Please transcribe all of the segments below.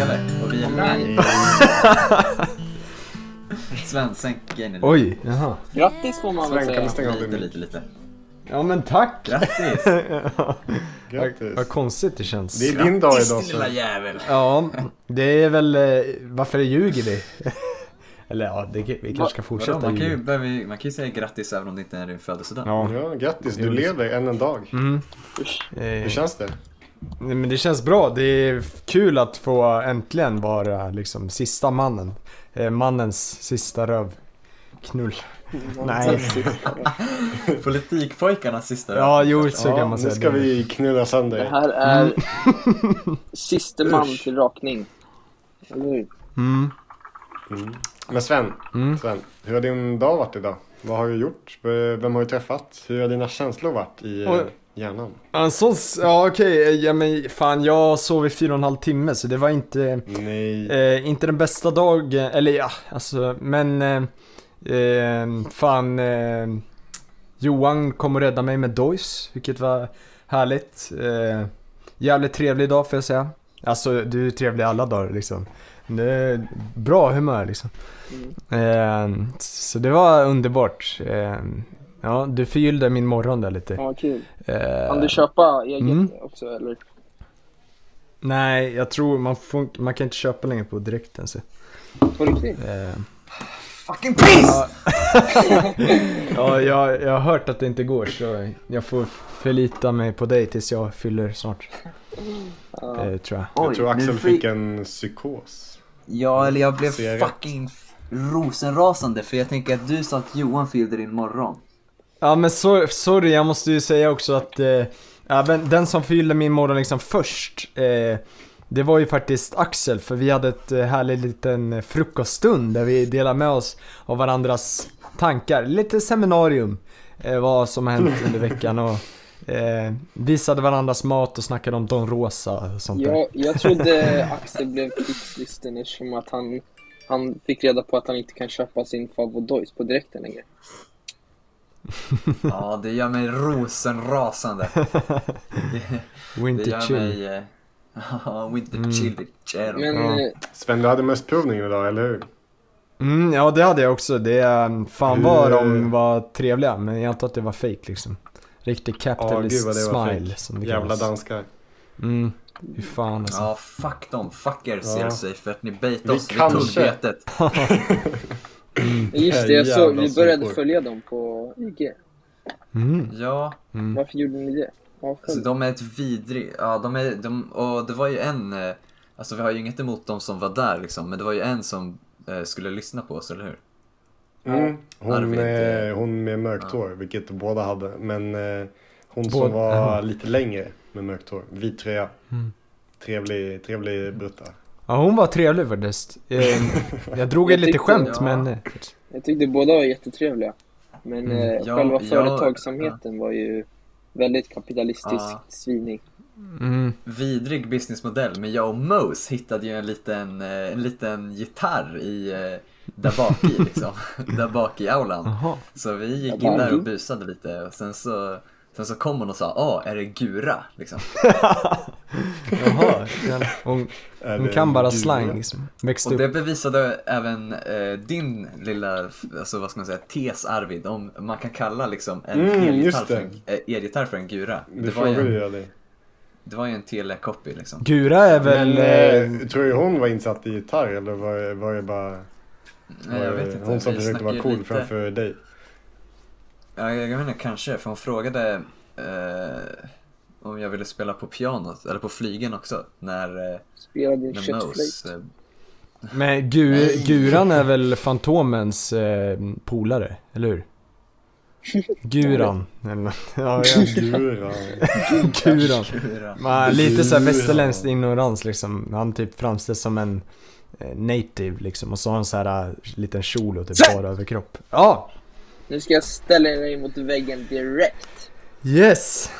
eller? Och vi är live. Sven, sänk grejen lite. Oj, jaha. Grattis får man väl Sven, kan du säga. stänga av Lite, din lite, lite. Ja men tack! Grattis! Vad Grattis. konstigt det känns. Det är din dag Grattis idag din lilla Sven. jävel! Ja, det är väl, eh, varför ljuger vi? Eller ja, det, vi kanske ska Vadå, fortsätta man, kan ju, ljuga. behöver ju- man kan ju säga grattis även om det inte är din födelsedag. Ja. Ja, grattis. Du lever än en dag. Mm. Usch. Eh, Hur känns det? Nej, men det känns bra, det är kul att få äntligen vara liksom sista mannen. Eh, mannens sista rövknull. Nej. Politikpojkarnas sista Ja, jo så kan man nu säga. ska vi knulla Det sönder. här är Mm. siste man till rakning. Eller hur? Mm. Mm. Men Sven, Mm. Sven, hur har din dag varit idag? Vad har du gjort? Vem har du träffat? Hur har dina känslor varit i Oj. Hjärnan? En sån, s- ja okej, ja men fan jag sov i fyra och en halv timme så det var inte Nej. Eh, inte den bästa dagen, eller ja, alltså, men eh, eh, fan eh, Johan kom och räddade mig med Dois, vilket var härligt. Eh, jävligt trevlig dag får jag säga. Alltså du är trevlig alla dagar liksom. Bra humör liksom. Mm. Eh, så det var underbart. Ja, du förgyllde min morgon där lite. Ja, kul. Eh, Kan du köpa eget mm. också eller? nej, jag tror man, får, man kan inte köpa längre på direkten. Så. På riktigt? Eh, Fucking piss! Ja, jag, jag har hört att det inte går så jag får förlita mig på dig tills jag fyller snart. Ja. Eh, tror jag. Jag tror Axel fick- en psykos. Ja, eller jag blev fucking rosenrasande för jag tänker att du sa att Johan fyllde din morgon. Ja men so sorry, jag måste ju säga också att eh, även den som fyllde min morgon liksom först eh, Det var ju faktiskt Axel för vi hade ett eh, härligt liten frukoststund där vi delade med oss av varandras tankar. Lite seminarium. Eh, vad som har hänt under veckan och eh, visade varandras mat och snackade om Don Rosa och sånt där. Jag, jag trodde Axel blev krigslisten eftersom att han, han fick reda på att han inte kan köpa sin favodois på direkten längre. Ja, det gör mig rosenrasande. Det, det Winter gör chill. mig... eh, Ja, winter Mm. chill. Men Ja. eh, Sven, du hade mössprovning idag, eller hur? Mm, ja det hade jag också. Det, är- fan Hur- vad de var trevliga, men jag antar att det var fake liksom. Riktig Ja, capitalist gud vad det var smile som det Jävla kallas. danskar. Mm, fy fan alltså. Ja, fuck dem. Fuck er Ja. CLC för att ni bait Vi oss vid kanske- tullbetet. just det, jag såg, vi började följa dem på IG. Mm, Ja, mm. Varför gjorde ni det? Ja, alltså de är ett vidrigt... Ja, de är... De, och det var ju en... eh, Alltså vi har ju inget emot de som var där liksom, men det var ju en som eh, skulle lyssna på oss, eller hur? Mm. Hon, Arvid, med, hon med mörkt hår, vilket båda hade. Men eh, hon Båda- som var lite längre med mörkt hår, vit tröja. Mm. Trevlig, trevlig brutta. Ja hon var trevlig faktiskt. Eh, jag drog Jag ett lite skämt ja. men... eh, Jag tyckte båda var jättetrevliga. Men Mm. eh, Ja, själva ja, företagsamheten var ju väldigt kapitalistiskt Ja. svinig. Mm, Vidrig businessmodell, men jag och Mose hittade ju en liten, eh, en liten gitarr i... eh, Där bak i liksom. där bak i aulan. jaha. Så vi gick Ja, in där och busade lite och sen så, sen så kom hon och sa åh, är det Gura? Liksom. Jaha. Hon, Är hon det kan bara slang liksom. Växte Och det bevisade även eh, din lilla, alltså vad ska man säga, tes Arvid, om man kan kalla liksom en Mm, elgitarr för en, eh, för en Gura. Det, Det var, ju en, det var ju en Telia-copy liksom. Gura är väl... Men eh, eh, tror du hon var insatt i gitarr eller var, det- var det bara Nej, jag vet det inte. hon som försökte vara cool lite- framför dig? Ja, jag, inte, kanske, för hon frågade eh, om jag ville spela på pianot, eller på flygen också, när, eh, Spelade din när köttflöjt. Mose eh, Men gu, Guran är väl Fantomens eh, polare, eller hur? Guran. eller ja, ja. Gura. Guran. Gura. Man, lite såhär Guran. västerländsk ignorans liksom. Han typ framställs som en eh, native liksom. Och så har han såhär liten kjol och typ bara överkropp. Ja! Nu ska jag ställa dig mot väggen direkt. Yes!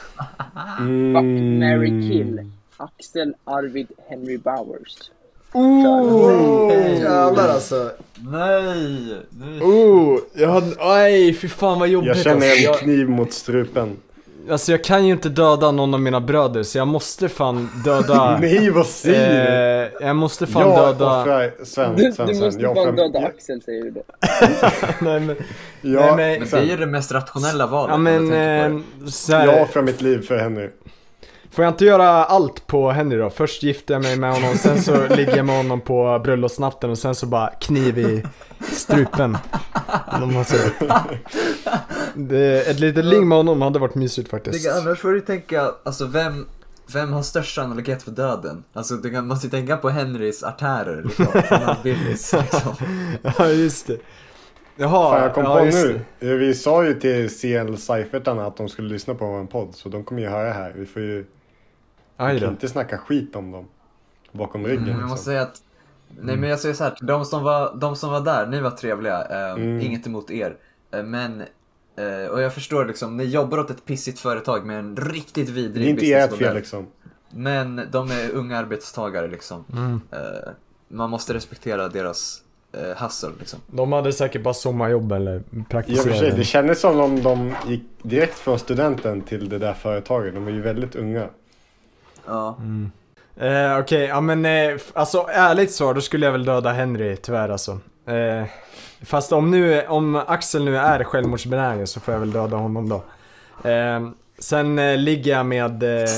Mm. Fuck, marry, kill. Axel, Arvid, Henry Bowers. Oh, jävlar alltså. Nej! Nu... Oh, jag hade, aj fy fan vad jobbigt Jag känner alltså. en jag, kniv mot strupen. Alltså jag kan ju inte döda någon av mina bröder så jag måste fan döda... Nej, vad säger du? eh, jag måste fan Jag döda... offrar Sven, Du, Sven, du Sven. måste Jag fan offrar- döda Axel säger du då. Nej men, jag- Nej, Men men- det är ju det mest rationella valet. ja men, eh, så här, Jag offrar mitt liv för Henry. Får jag inte göra allt på Henry då? Först gifter jag mig med honom, sen så ligger jag med honom på bröllopsnatten och sen så bara kniv i strupen. Det, ett litet ligg med honom hade varit mysigt faktiskt. Det, annars får du tänka, alltså vem, vem har störst sannolikhet för döden? Alltså du kan, måste ju tänka på Henrys artärer liksom, från hans Billys liksom. Ja just det. Jaha, Fan, jag kom ja, på nu. Eh, Vi sa ju till CL Seifertarna att de skulle lyssna på vår podd. Så de kommer ju höra här. Vi får ju Vi kan då. inte snacka skit om dem. Bakom ryggen Men jag liksom. måste säga att, nej men jag säger så här, de som var, de som var där, ni var trevliga, eh, Mm. inget emot er. Eh, men, eh, och jag förstår liksom, ni jobbar åt ett pissigt företag med en riktigt vidrig Det är inte ert fel liksom. Men de är unga arbetstagare liksom. Mm. Eh, man måste respektera deras eh, hustle liksom. De hade säkert bara sommarjobb eller I och för sig, praktiserade. det kändes som om de gick direkt från studenten till det där företaget. De är ju väldigt unga. Ja. Mm. Eh, Okej, ja men eh, alltså ärligt svar, då skulle jag väl döda Henry tyvärr alltså. Eh, fast om nu, om Axel nu är självmordsbenägen så får jag väl döda honom då. Eh, sen eh, ligger jag med, eh,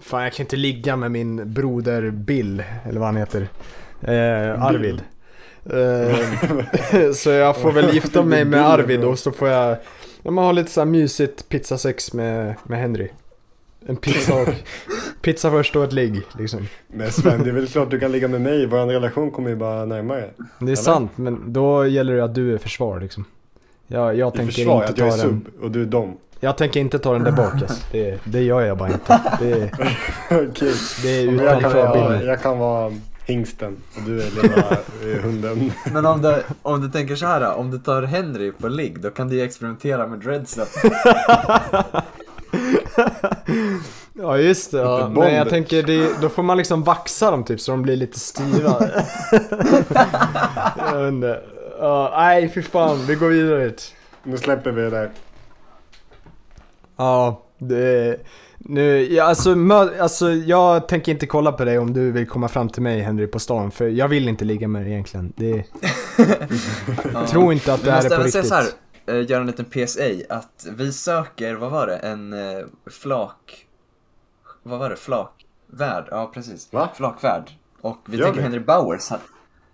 fan jag kan inte ligga med min broder Bill, eller vad han heter. Eh, Arvid. Så jag får väl gifta mig med Arvid och så får jag, ja, man har lite så här mysigt pizzasex med, med Henry. En pizza och, pizza först och ett ligg liksom. Men Sven, det är väl klart du kan ligga med mig. Vår relation kommer ju bara närmare. Det är sant, men då gäller det att du är försvar liksom. Jag, jag I tänker försvar inte att jag är ta den, sub och du är dom. jag tänker inte ta den där bak alltså. det, det gör jag bara inte. Det, Okej. det är Men Jag, kan utanför vara- jag kan vara hingsten och du är lilla eh, hunden. Men om du, om du tänker så här, om du tar Henry på ligg, då kan du ju experimentera med dreadsen. Ja just det, ja. Men jag tänker det, då får man liksom vaxa dem typ så de blir lite styva. jag vet inte. Ja, nej fy fan, vi går vidare hit. Nu släpper vi det där. Ja, det... Nu, ja, alltså, mö, alltså jag tänker inte kolla på dig om du vill komma fram till mig Henry på stan för jag vill inte ligga med dig egentligen. Det, Ja. Tro inte att det här är på riktigt. Eh, göra en liten PSA, att vi söker, vad var det, en eh, flak... Vad var det? Flakvärd? Ja, precis. Va? Flakvärd. Och vi Gör tänker vi? Henry Bowers. hade-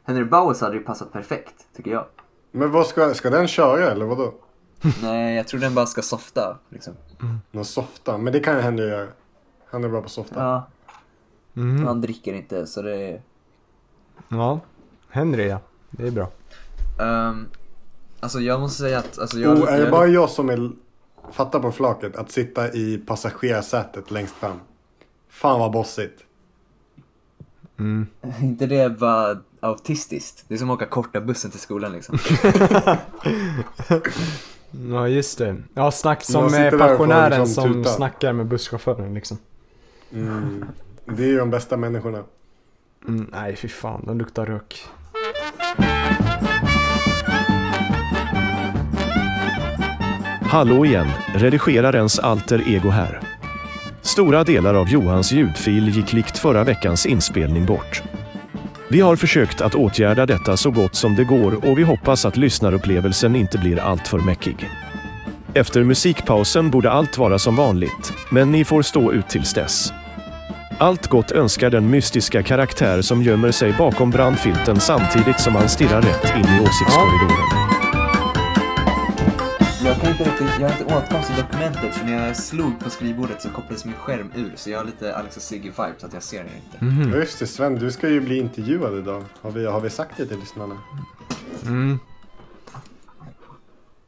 Henry Bowers hade ju passat perfekt, tycker jag. Men vad ska, ska den köra eller vadå? Nej, jag tror den bara ska softa, liksom. Någon softa? Men det kan ju Henry göra. Han är bra på softa. Ja, Mhm. han dricker inte, så det är... Ja, Henry ja. Det är bra. Um, alltså jag måste säga att, alltså jag... oh, är det jag- bara jag som är, fattar på flaket att sitta i passagerarsätet längst fram? Fan vad bossigt. Mm. inte det bara autistiskt? Det är som att åka korta bussen till skolan liksom. Ja just det. Ja, snack som får pensionären liksom som tuta. snackar med busschauffören liksom. Mm. Det är ju de bästa människorna. Mm, nej fy fan, de luktar rök. Hallå igen, redigerarens alter ego här. Stora delar av Johans ljudfil gick likt förra veckans inspelning bort. Vi har försökt att åtgärda detta så gott som det går och vi hoppas att lyssnarupplevelsen inte blir alltför mäckig. Efter musikpausen borde allt vara som vanligt, men ni får stå ut tills dess. Allt gott önskar den mystiska karaktär som gömmer sig bakom brandfilten samtidigt som han stirrar rätt in i åsiktskorridoren. Inte riktigt, jag har inte åtkomst till dokumentet för när jag slog på skrivbordet så kopplades min skärm ur så jag har lite Alex och Sigge vibe så att jag ser det inte. Mhm. Ja, Just det Sven, du ska ju bli intervjuad idag. Har vi, har vi sagt det till lyssnarna? Mm.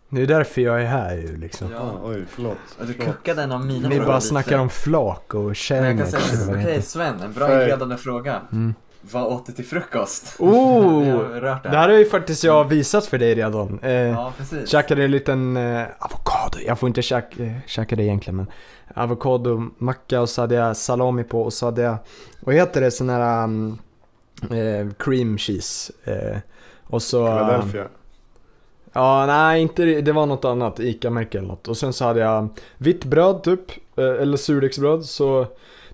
Det är därför jag är här ju liksom. Ah, oj, förlåt. Och du förlåt. kuckade en av mina Vi frågor bara lite. snackar om flak och det okej heter. Sven, en bra inledande fråga. Mm. Vad åt du till frukost? Oh! Det Det här. har ju faktiskt jag visat för dig redan. Eh, Ja, precis. Käkade en liten eh, avokado, jag får inte käka, eh, käka det egentligen men Avokado, macka och så hade jag salami på och så hade jag, vad heter det, sån här um, eh, cream cheese eh, Och så... Philadelphia. Ja, nej inte det, det var något annat, ICA-märke eller något. Och sen så hade jag vitt bröd typ eh, eller surdegsbröd, så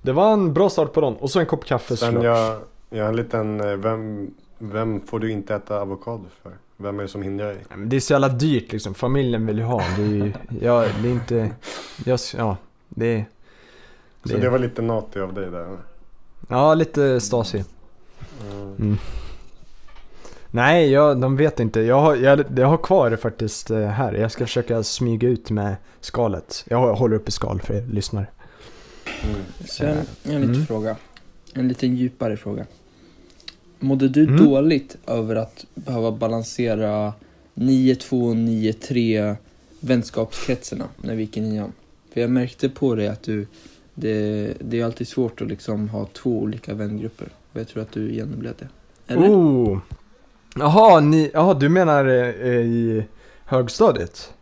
det var en bra start på dagen. Och så en kopp kaffe Sen såklart. jag, jag har en liten, eh, vem, vem får du inte äta avokado för? Vem är det som hindrar dig? Det är så jävla dyrt liksom, familjen vill ju ha. Det är ju, ja, det är inte, jag, ja, det är... Så det var lite naughty av dig där. Ja, lite Stasi. Mm. Nej, jag, de vet inte. Jag har, jag, jag har kvar det faktiskt eh, här. Jag ska försöka smyga ut med skalet. Jag håller uppe skal för er lyssnare. Mm. Sen en liten Mm. fråga. En liten djupare fråga. Mådde du Mm. dåligt över att behöva balansera 9-2 och 9-3 vänskapskretsarna när vi gick i nian? För jag märkte på dig att du, det, det är alltid svårt att liksom ha två olika vängrupper. Och jag tror att du genomled det. Eller? Oh! Jaha, ni, du menar eh, i högstadiet?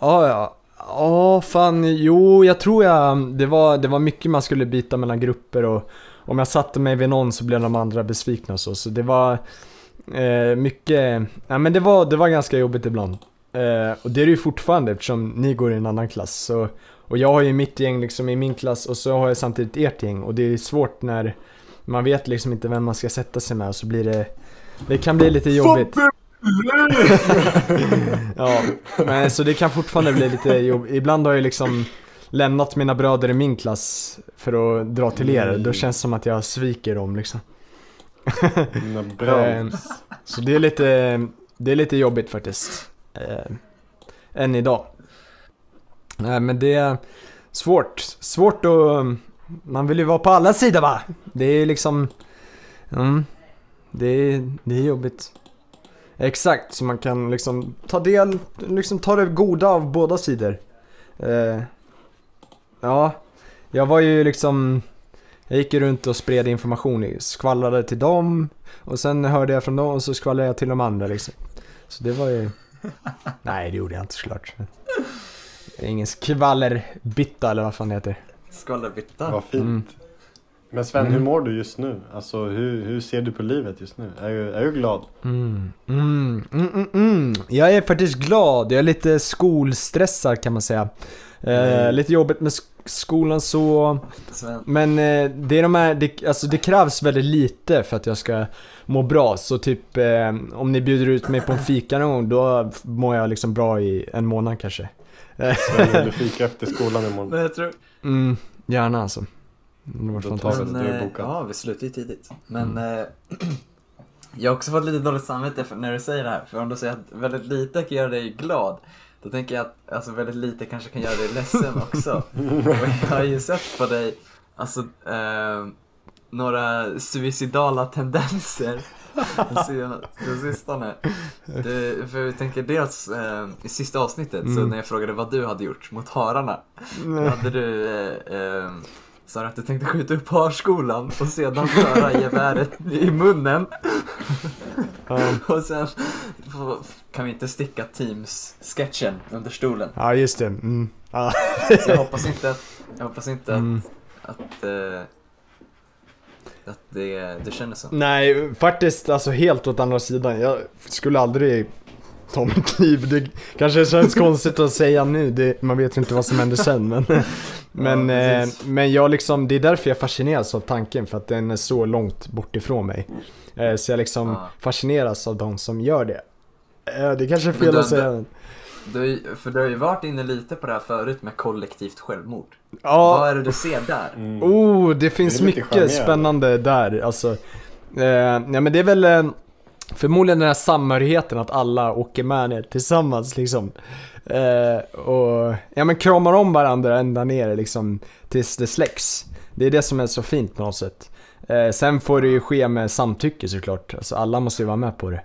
Ja, ja. Ja, fan, jo, jag tror jag, det var, det var mycket man skulle byta mellan grupper och om jag satte mig vid någon så blev de andra besvikna och så, så det var eh, mycket, ja men det var, det var ganska jobbigt ibland. Eh, och det är det ju fortfarande eftersom ni går i en annan klass. Så, och jag har ju mitt gäng liksom i min klass och så har jag samtidigt ert gäng och det är svårt när man vet liksom inte vem man ska sätta sig med och så blir det Det kan bli lite jobbigt Ja, men så det kan fortfarande bli lite jobbigt Ibland har jag liksom lämnat mina bröder i min klass för att dra till er. Då känns det som att jag sviker dem liksom. Eh. Så det är lite, det är lite jobbigt faktiskt eh, Än idag. Nej men det är svårt, svårt att Man vill ju vara på alla sidor va? Det är liksom mm, det, är, det är jobbigt. Exakt, så man kan liksom ta del, liksom ta det goda av båda sidor. Eh, Ja, jag var ju liksom Jag gick ju runt och spred information, skvallrade till dem och sen hörde jag från dem och så skvallrade jag till de andra liksom. Så det var ju... Nej, det gjorde jag inte såklart. Ingen skvallerbitta eller vad fan det heter. Skvallerbytta. Vad fint. Mm. Men Sven, Mm. hur mår du just nu? Alltså hur, hur ser du på livet just nu? Är du, är du glad? Mm, mm, mm, mm, mm. Jag är faktiskt glad, jag är lite skolstressad kan man säga. Eh, Mm. lite jobbigt med sk- skolan så, men eh, det är de här, det, alltså det krävs väldigt lite för att jag ska må bra. Så typ eh, om ni bjuder ut mig på en fika någon gång, då mår jag liksom bra i en månad kanske. Vill du fika efter skolan imorgon? Men jag tror... Mm, gärna alltså. Det var fantastiskt. Men, du är eh, bokad. ja, vi slutar ju tidigt. Men eh, jag har också fått lite dåligt samvete när du säger det här. För om du säger att väldigt lite kan göra dig glad. Då tänker jag att alltså, väldigt lite kanske kan göra dig ledsen också. Och jag har ju sett på dig, alltså, eh, några suicidala tendenser den sistone. Det, för jag tänker dels eh, i sista avsnittet, så Mm. när jag frågade vad du hade gjort mot hararna. Då hade du eh, eh, sa att du tänkte skjuta upp harskolan och sedan föra geväret i munnen. Ja. Och sen kan vi inte sticka Teams-sketchen under stolen. Ja, just det. Mm. Ja. Så jag hoppas inte att, jag hoppas inte att, Mm. att, eh, att det, det känns så. Nej, faktiskt alltså helt åt andra sidan. Jag skulle aldrig ta mitt. Det kanske känns konstigt att säga nu, det, man vet ju inte vad som händer sen. Men, men, Ja, eh, men jag liksom, det är därför jag fascineras av tanken, för att den är så långt bort ifrån mig. Eh, så jag liksom Ja. fascineras av de som gör det. Eh, det kanske är Men fel du att säga. ändå- Du, för du har ju varit inne lite på det här förut med kollektivt självmord. Ja, Vad är det du ser där? Mm. Oh, det finns Det mycket spännande där. Alltså, eh, ja, men det är väl eh, förmodligen den här samhörigheten att alla åker med ner tillsammans liksom. Eh, och ja men kramar om varandra ända ner liksom tills det släcks. Det är det som är så fint på något sätt. Eh, sen får det ju ske med samtycke såklart. Alltså alla måste ju vara med på det.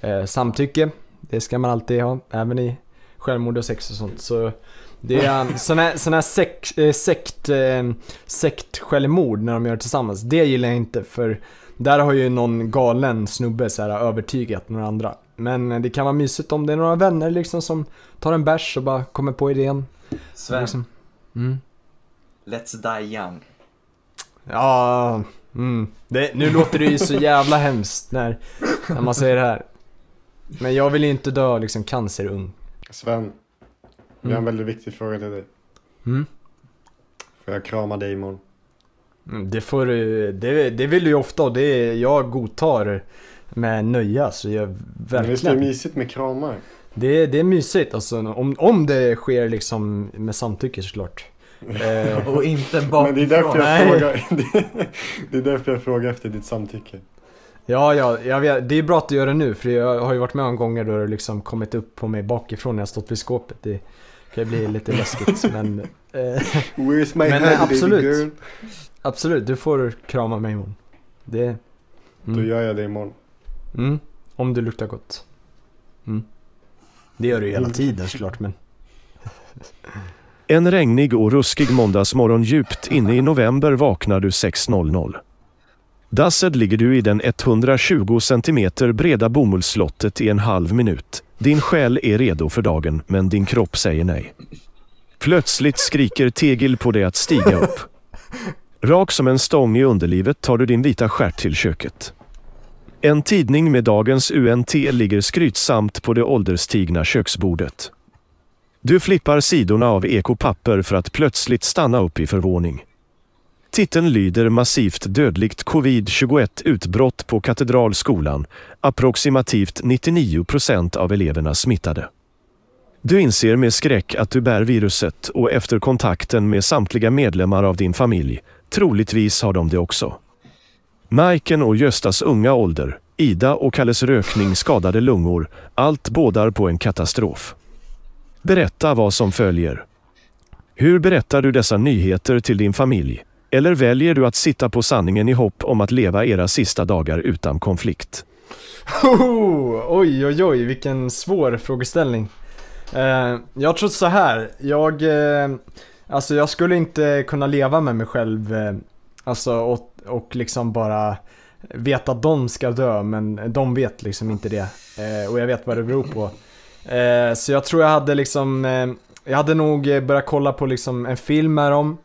Eh, samtycke, det ska man alltid ha, även i självmord och sex och sånt. Så det är eh, sån här, sån här sek, eh, sekt, eh, sektsjälvmord när de gör det tillsammans. Det gillar jag inte för där har ju någon galen snubbe så här, övertygat några andra. Men det kan vara mysigt om det är några vänner liksom som tar en bärs och bara kommer på idén. Sven, Liksom. Mm. let's die young. Ja, mm. det, nu låter det ju så jävla hemskt när, när man säger det här. Men jag vill ju inte dö liksom cancerung. Sven, vi har en Mm. väldigt viktig fråga till dig. Mm. Får jag krama dig imorgon? Mm, Det får det, det vill du ju ofta och det jag godtar med nöja så jag Men Visst är det verkligen. mysigt med kramar? Det, det är mysigt alltså, om, om det sker liksom med samtycke såklart. Eh, Och inte Men det är därför bakifrån. jag Nej. frågar. Det är därför jag frågar efter ditt samtycke. ja, ja, jag vet, det är bra att du gör det nu för jag har ju varit med om gånger då det liksom kommit upp på mig bakifrån när jag stått vid skåpet. Det kan ju bli lite läskigt men eh, Where's my Men, head eh, absolut. baby girl? Absolut, du får krama mig imorgon. Det... Då Mm. gör jag det imorgon. Mm, om du luktar gott. Mm. Det gör du hela tiden såklart men... En regnig och ruskig måndagsmorgon djupt inne i november vaknar du 6.00. Dasset ligger du i den 120 cm breda bomullsslottet i en halv minut. Din själ är redo för dagen, men din kropp säger nej. Plötsligt skriker Tegil på dig att stiga upp. Rak som en stång i underlivet tar du din vita stjärt till köket. En tidning med dagens UNT ligger skrytsamt på det ålderstigna köksbordet. Du flippar sidorna av ekopapper för att plötsligt stanna upp i förvåning. Titeln lyder massivt dödligt covid-21 utbrott på Katedralskolan. Approximativt 99 procent av eleverna smittade. Du inser med skräck att du bär viruset och efter kontakten med samtliga medlemmar av din familj, troligtvis har de det också. Majken och Göstas unga ålder, Ida och Kalles rökning skadade lungor, allt bådar på en katastrof. Berätta vad som följer. Hur berättar du dessa nyheter till din familj? Eller väljer du att sitta på sanningen i hopp om att leva era sista dagar utan konflikt? Oh, oj, oj, oj, vilken svår frågeställning. Eh, jag tror så här. jag, eh, alltså jag skulle inte kunna leva med mig själv, eh, alltså och, och liksom bara veta att de ska dö, men de vet liksom inte det. Eh, och jag vet vad det beror på. Eh, så jag tror jag hade liksom, jag hade nog börjat kolla på liksom en film med dem.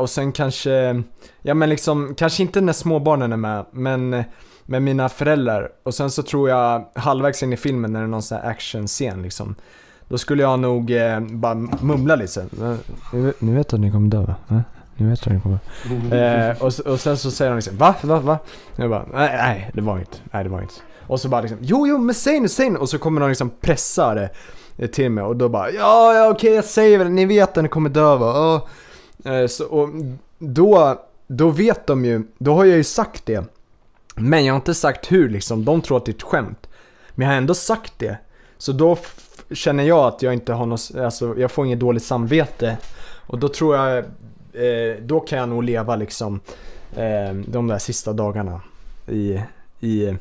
Och sen kanske, ja men liksom, kanske inte när småbarnen är med, men med mina föräldrar. Och sen så tror jag halvvägs in i filmen när det är någon sån här actionscen liksom. Då skulle jag nog eh, bara mumla lite sen. Ni, vet att ni kommer dö va? Ni vet att ni kommer eh, och, och sen så säger de liksom Va? Va? Va? Jag bara nej, nej det var inte. Nej det var inte. Och så bara liksom Jo jo men säg nu, säg nu. Och så kommer de liksom pressa det eh, till mig och då bara Ja ja okej jag säger väl, ni vet att ni kommer dö va? Ja. Eh, så, och då, då vet de ju, då har jag ju sagt det. Men jag har inte sagt hur liksom, de tror att det är ett skämt. Men jag har ändå sagt det. Så då känner jag att jag inte har något, alltså jag får inget dåligt samvete. Och då tror jag, eh, då kan jag nog leva liksom eh, de där sista dagarna i, i,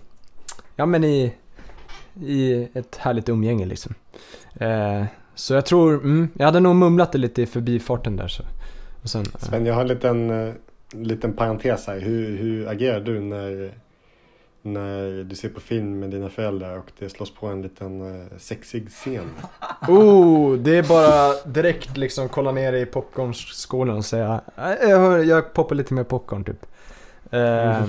ja men i, i ett härligt umgänge liksom. Eh, så jag tror, mm, jag hade nog mumlat det lite i förbifarten där så. Och sen, eh. Sven, jag har en liten, eh, liten parentes här. Hur, hur agerar du när, när du ser på film med dina föräldrar och det slås på en liten eh, sexig scen? Oh, det är bara direkt liksom kolla ner i popcornskålen och säga "Nej, jag, jag poppar lite mer popcorn typ. Eh,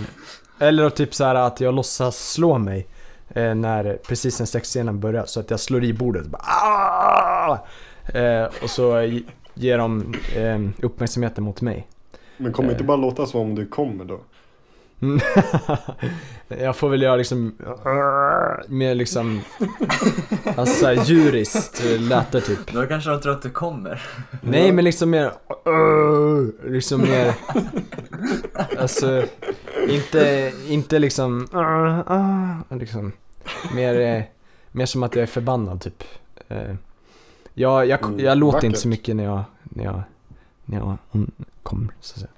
Eller typ så här att jag låtsas slå mig eh, när precis när sexscenen börjar så att jag slår i bordet. Bara, "Ah!" eh, och så ge- ger de eh, uppmärksamheten mot mig. Men kommer Eh. inte bara låta som om du kommer då? Mm. jag får väl göra liksom mer liksom alltså så här djuriskt läte typ. Då kanske de tror att du kommer. Nej men liksom mer Liksom mer Alltså Inte, inte liksom Liksom Mer, mer som att jag är förbannad typ Eh, Jag, jag, Mm, jag låter vackert. inte så mycket när jag, när jag, när jag kommer så att säga.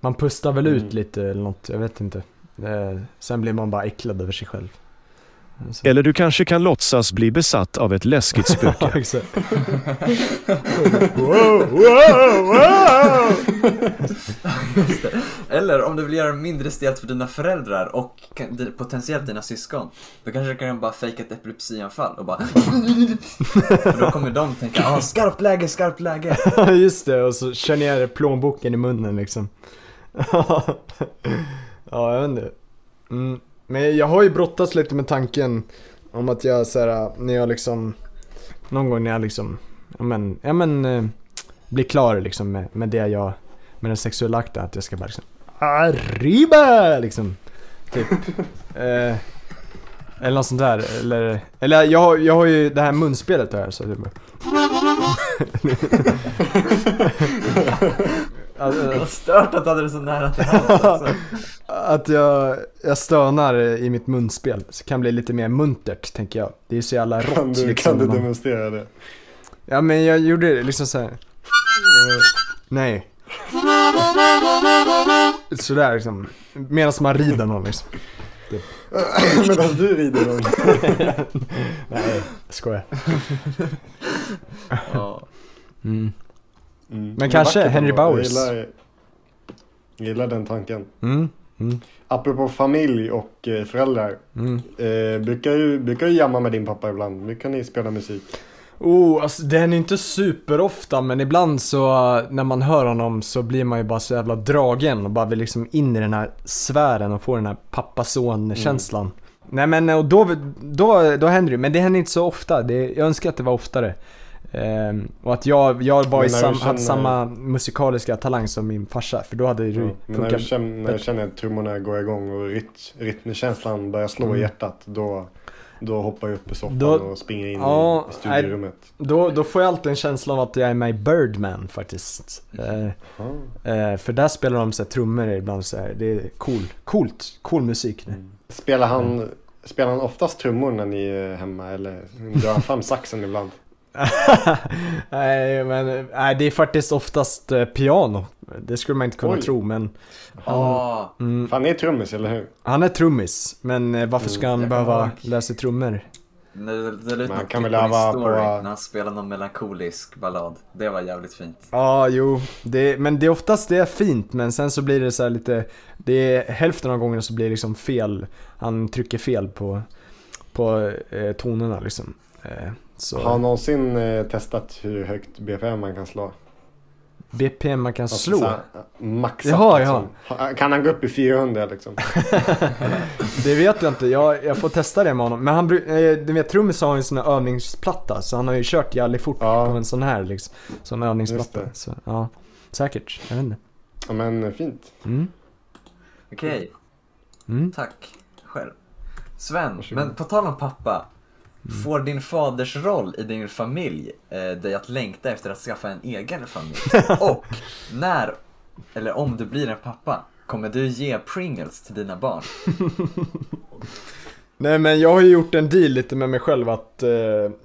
Man pustar väl ut Mm. lite eller något, jag vet inte Eh, Sen blir man bara äcklad över sig själv Så- Eller du kanske kan låtsas bli besatt av ett läskigt spöke. Wow, wow, wow! Eller om du vill göra det mindre stelt för dina föräldrar och potentiellt dina syskon. Då kanske du kan bara fejka ett epilepsianfall och bara För då kommer de tänka ah, skarpt läge, skarpt läge. Just det, och så kör ner plånboken i munnen liksom. ja, jag vet inte. Mm. Men jag har ju brottats lite med tanken om att jag så här, när jag liksom, någon gång när jag liksom, ja men, ja men, eh, blir klar liksom med, med det jag med den sexuella akten, att jag ska bara liksom Arriba! Liksom. Typ. eh, eller något sånt där. Eller, eller jag, har- jag har ju det här munspelet där så typ. Alltså, stört att du hade det så nära till hands alltså. Att jag, jag stönar i mitt munspel, så kan bli lite mer muntert tänker jag. Det är så jävla rått Kan du, liksom. kan du man- demonstrera det? Ja men jag gjorde det liksom såhär. Nej. Sådär liksom. Medan man rider någon liksom. Medan du rider någon. Nej, jag skojar. Ja. Mm. Mm. Men kanske Henry ändå. Bowers. Jag gillar, gillar den tanken. Mm. Mm. Apropå familj och eh, föräldrar. Mm. Eh, brukar, du, brukar du jamma med din pappa ibland? Brukar ni spela musik? Oh, alltså det händer inte superofta men ibland så när man hör honom så blir man ju bara så jävla dragen och bara vill liksom in i den här sfären och få den här pappa-son-känslan. Nej men och då, då, då händer det men det händer inte så ofta. Det, jag önskar att det var oftare. Ehm, och att jag, jag var i sam, du hade känner- samma musikaliska talang som min farsa för då hade det Ja. Men när du, känner, när du känner att trummorna går igång och rytm, rytmkänslan börjar slå Mm. i hjärtat. Då, då hoppar jag upp i soffan Då- och springer in Ja, i, i studierummet. Då, då får jag alltid en känsla av att jag är med i Birdman faktiskt. Ah. Eh, för där spelar de så här, trummor ibland så här. det är cool, coolt, cool musik. det. Spelar han, spelar han oftast trummor när ni är hemma eller drar han fram saxen ibland? nej men, nej det är faktiskt oftast eh, piano. Det skulle man inte kunna Oj. tro men Ja. mm, ni är trummis, eller hur? han är trummis. Men eh, varför ska han jag behöva lära sig trummor? Du lade ut Man kan väl öva på- när han spelade någon melankolisk ballad. Det var jävligt fint. Ja, jo. Det, men det är oftast det är fint men sen så blir det så här lite, det är hälften av gångerna så blir det liksom fel. Han trycker fel på, på eh, tonerna liksom. Eh, så Har han någonsin eh, testat hur högt BPM man kan slå? BPM man kan Alltså, slå. så här, maxat Jaha, liksom. Ha- Kan han gå upp i 400 liksom? Det vet jag inte, jag, jag får testa det med honom. Men han, eh, du vet trummis har ju en sån här övningsplatta så han har ju kört jävligt fort Ja. på en sån här liksom. Sån övningsplatta. Så, ja, säkert. Jag vet inte. Ja men eh, fint. Mm. Okej, Mm. tack. Själv. Sven, Varsågod. men på tal om pappa. Får din faders roll i din familj eh, dig att längta efter att skaffa en egen familj? Och när, eller om du blir en pappa, kommer du ge Pringles till dina barn? Nej men jag har ju gjort en deal lite med mig själv att eh,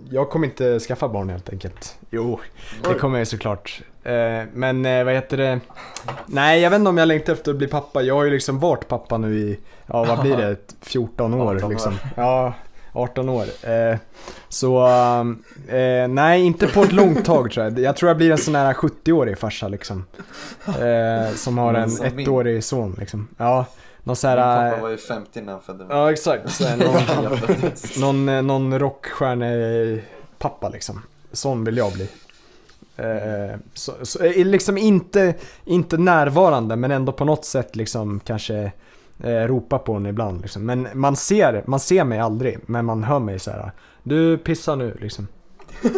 jag kommer inte skaffa barn helt enkelt. Jo, det kommer jag ju såklart. Eh, men eh, vad heter det? Nej jag vet inte om jag längtar efter att bli pappa. Jag har ju liksom varit pappa nu i, ja vad blir det, 14 år 18 år. liksom. Ja, 18 år. Eh, så, eh, nej inte på ett långt tag tror jag. Jag tror jag blir en sån här 70-årig farsa liksom. Eh, som har en som min. ettårig son liksom. Ja, någon sån Min pappa var ju 50 när han födde mig. Ja exakt, så här, någon, någon, eh, någon rockstjärnepappa liksom. Sån vill jag bli. Eh, så, så, eh, liksom inte, inte närvarande men ändå på något sätt liksom kanske eh, ropa på en ibland liksom. Men man ser, man ser mig aldrig men man hör mig så här. Du pissar nu liksom.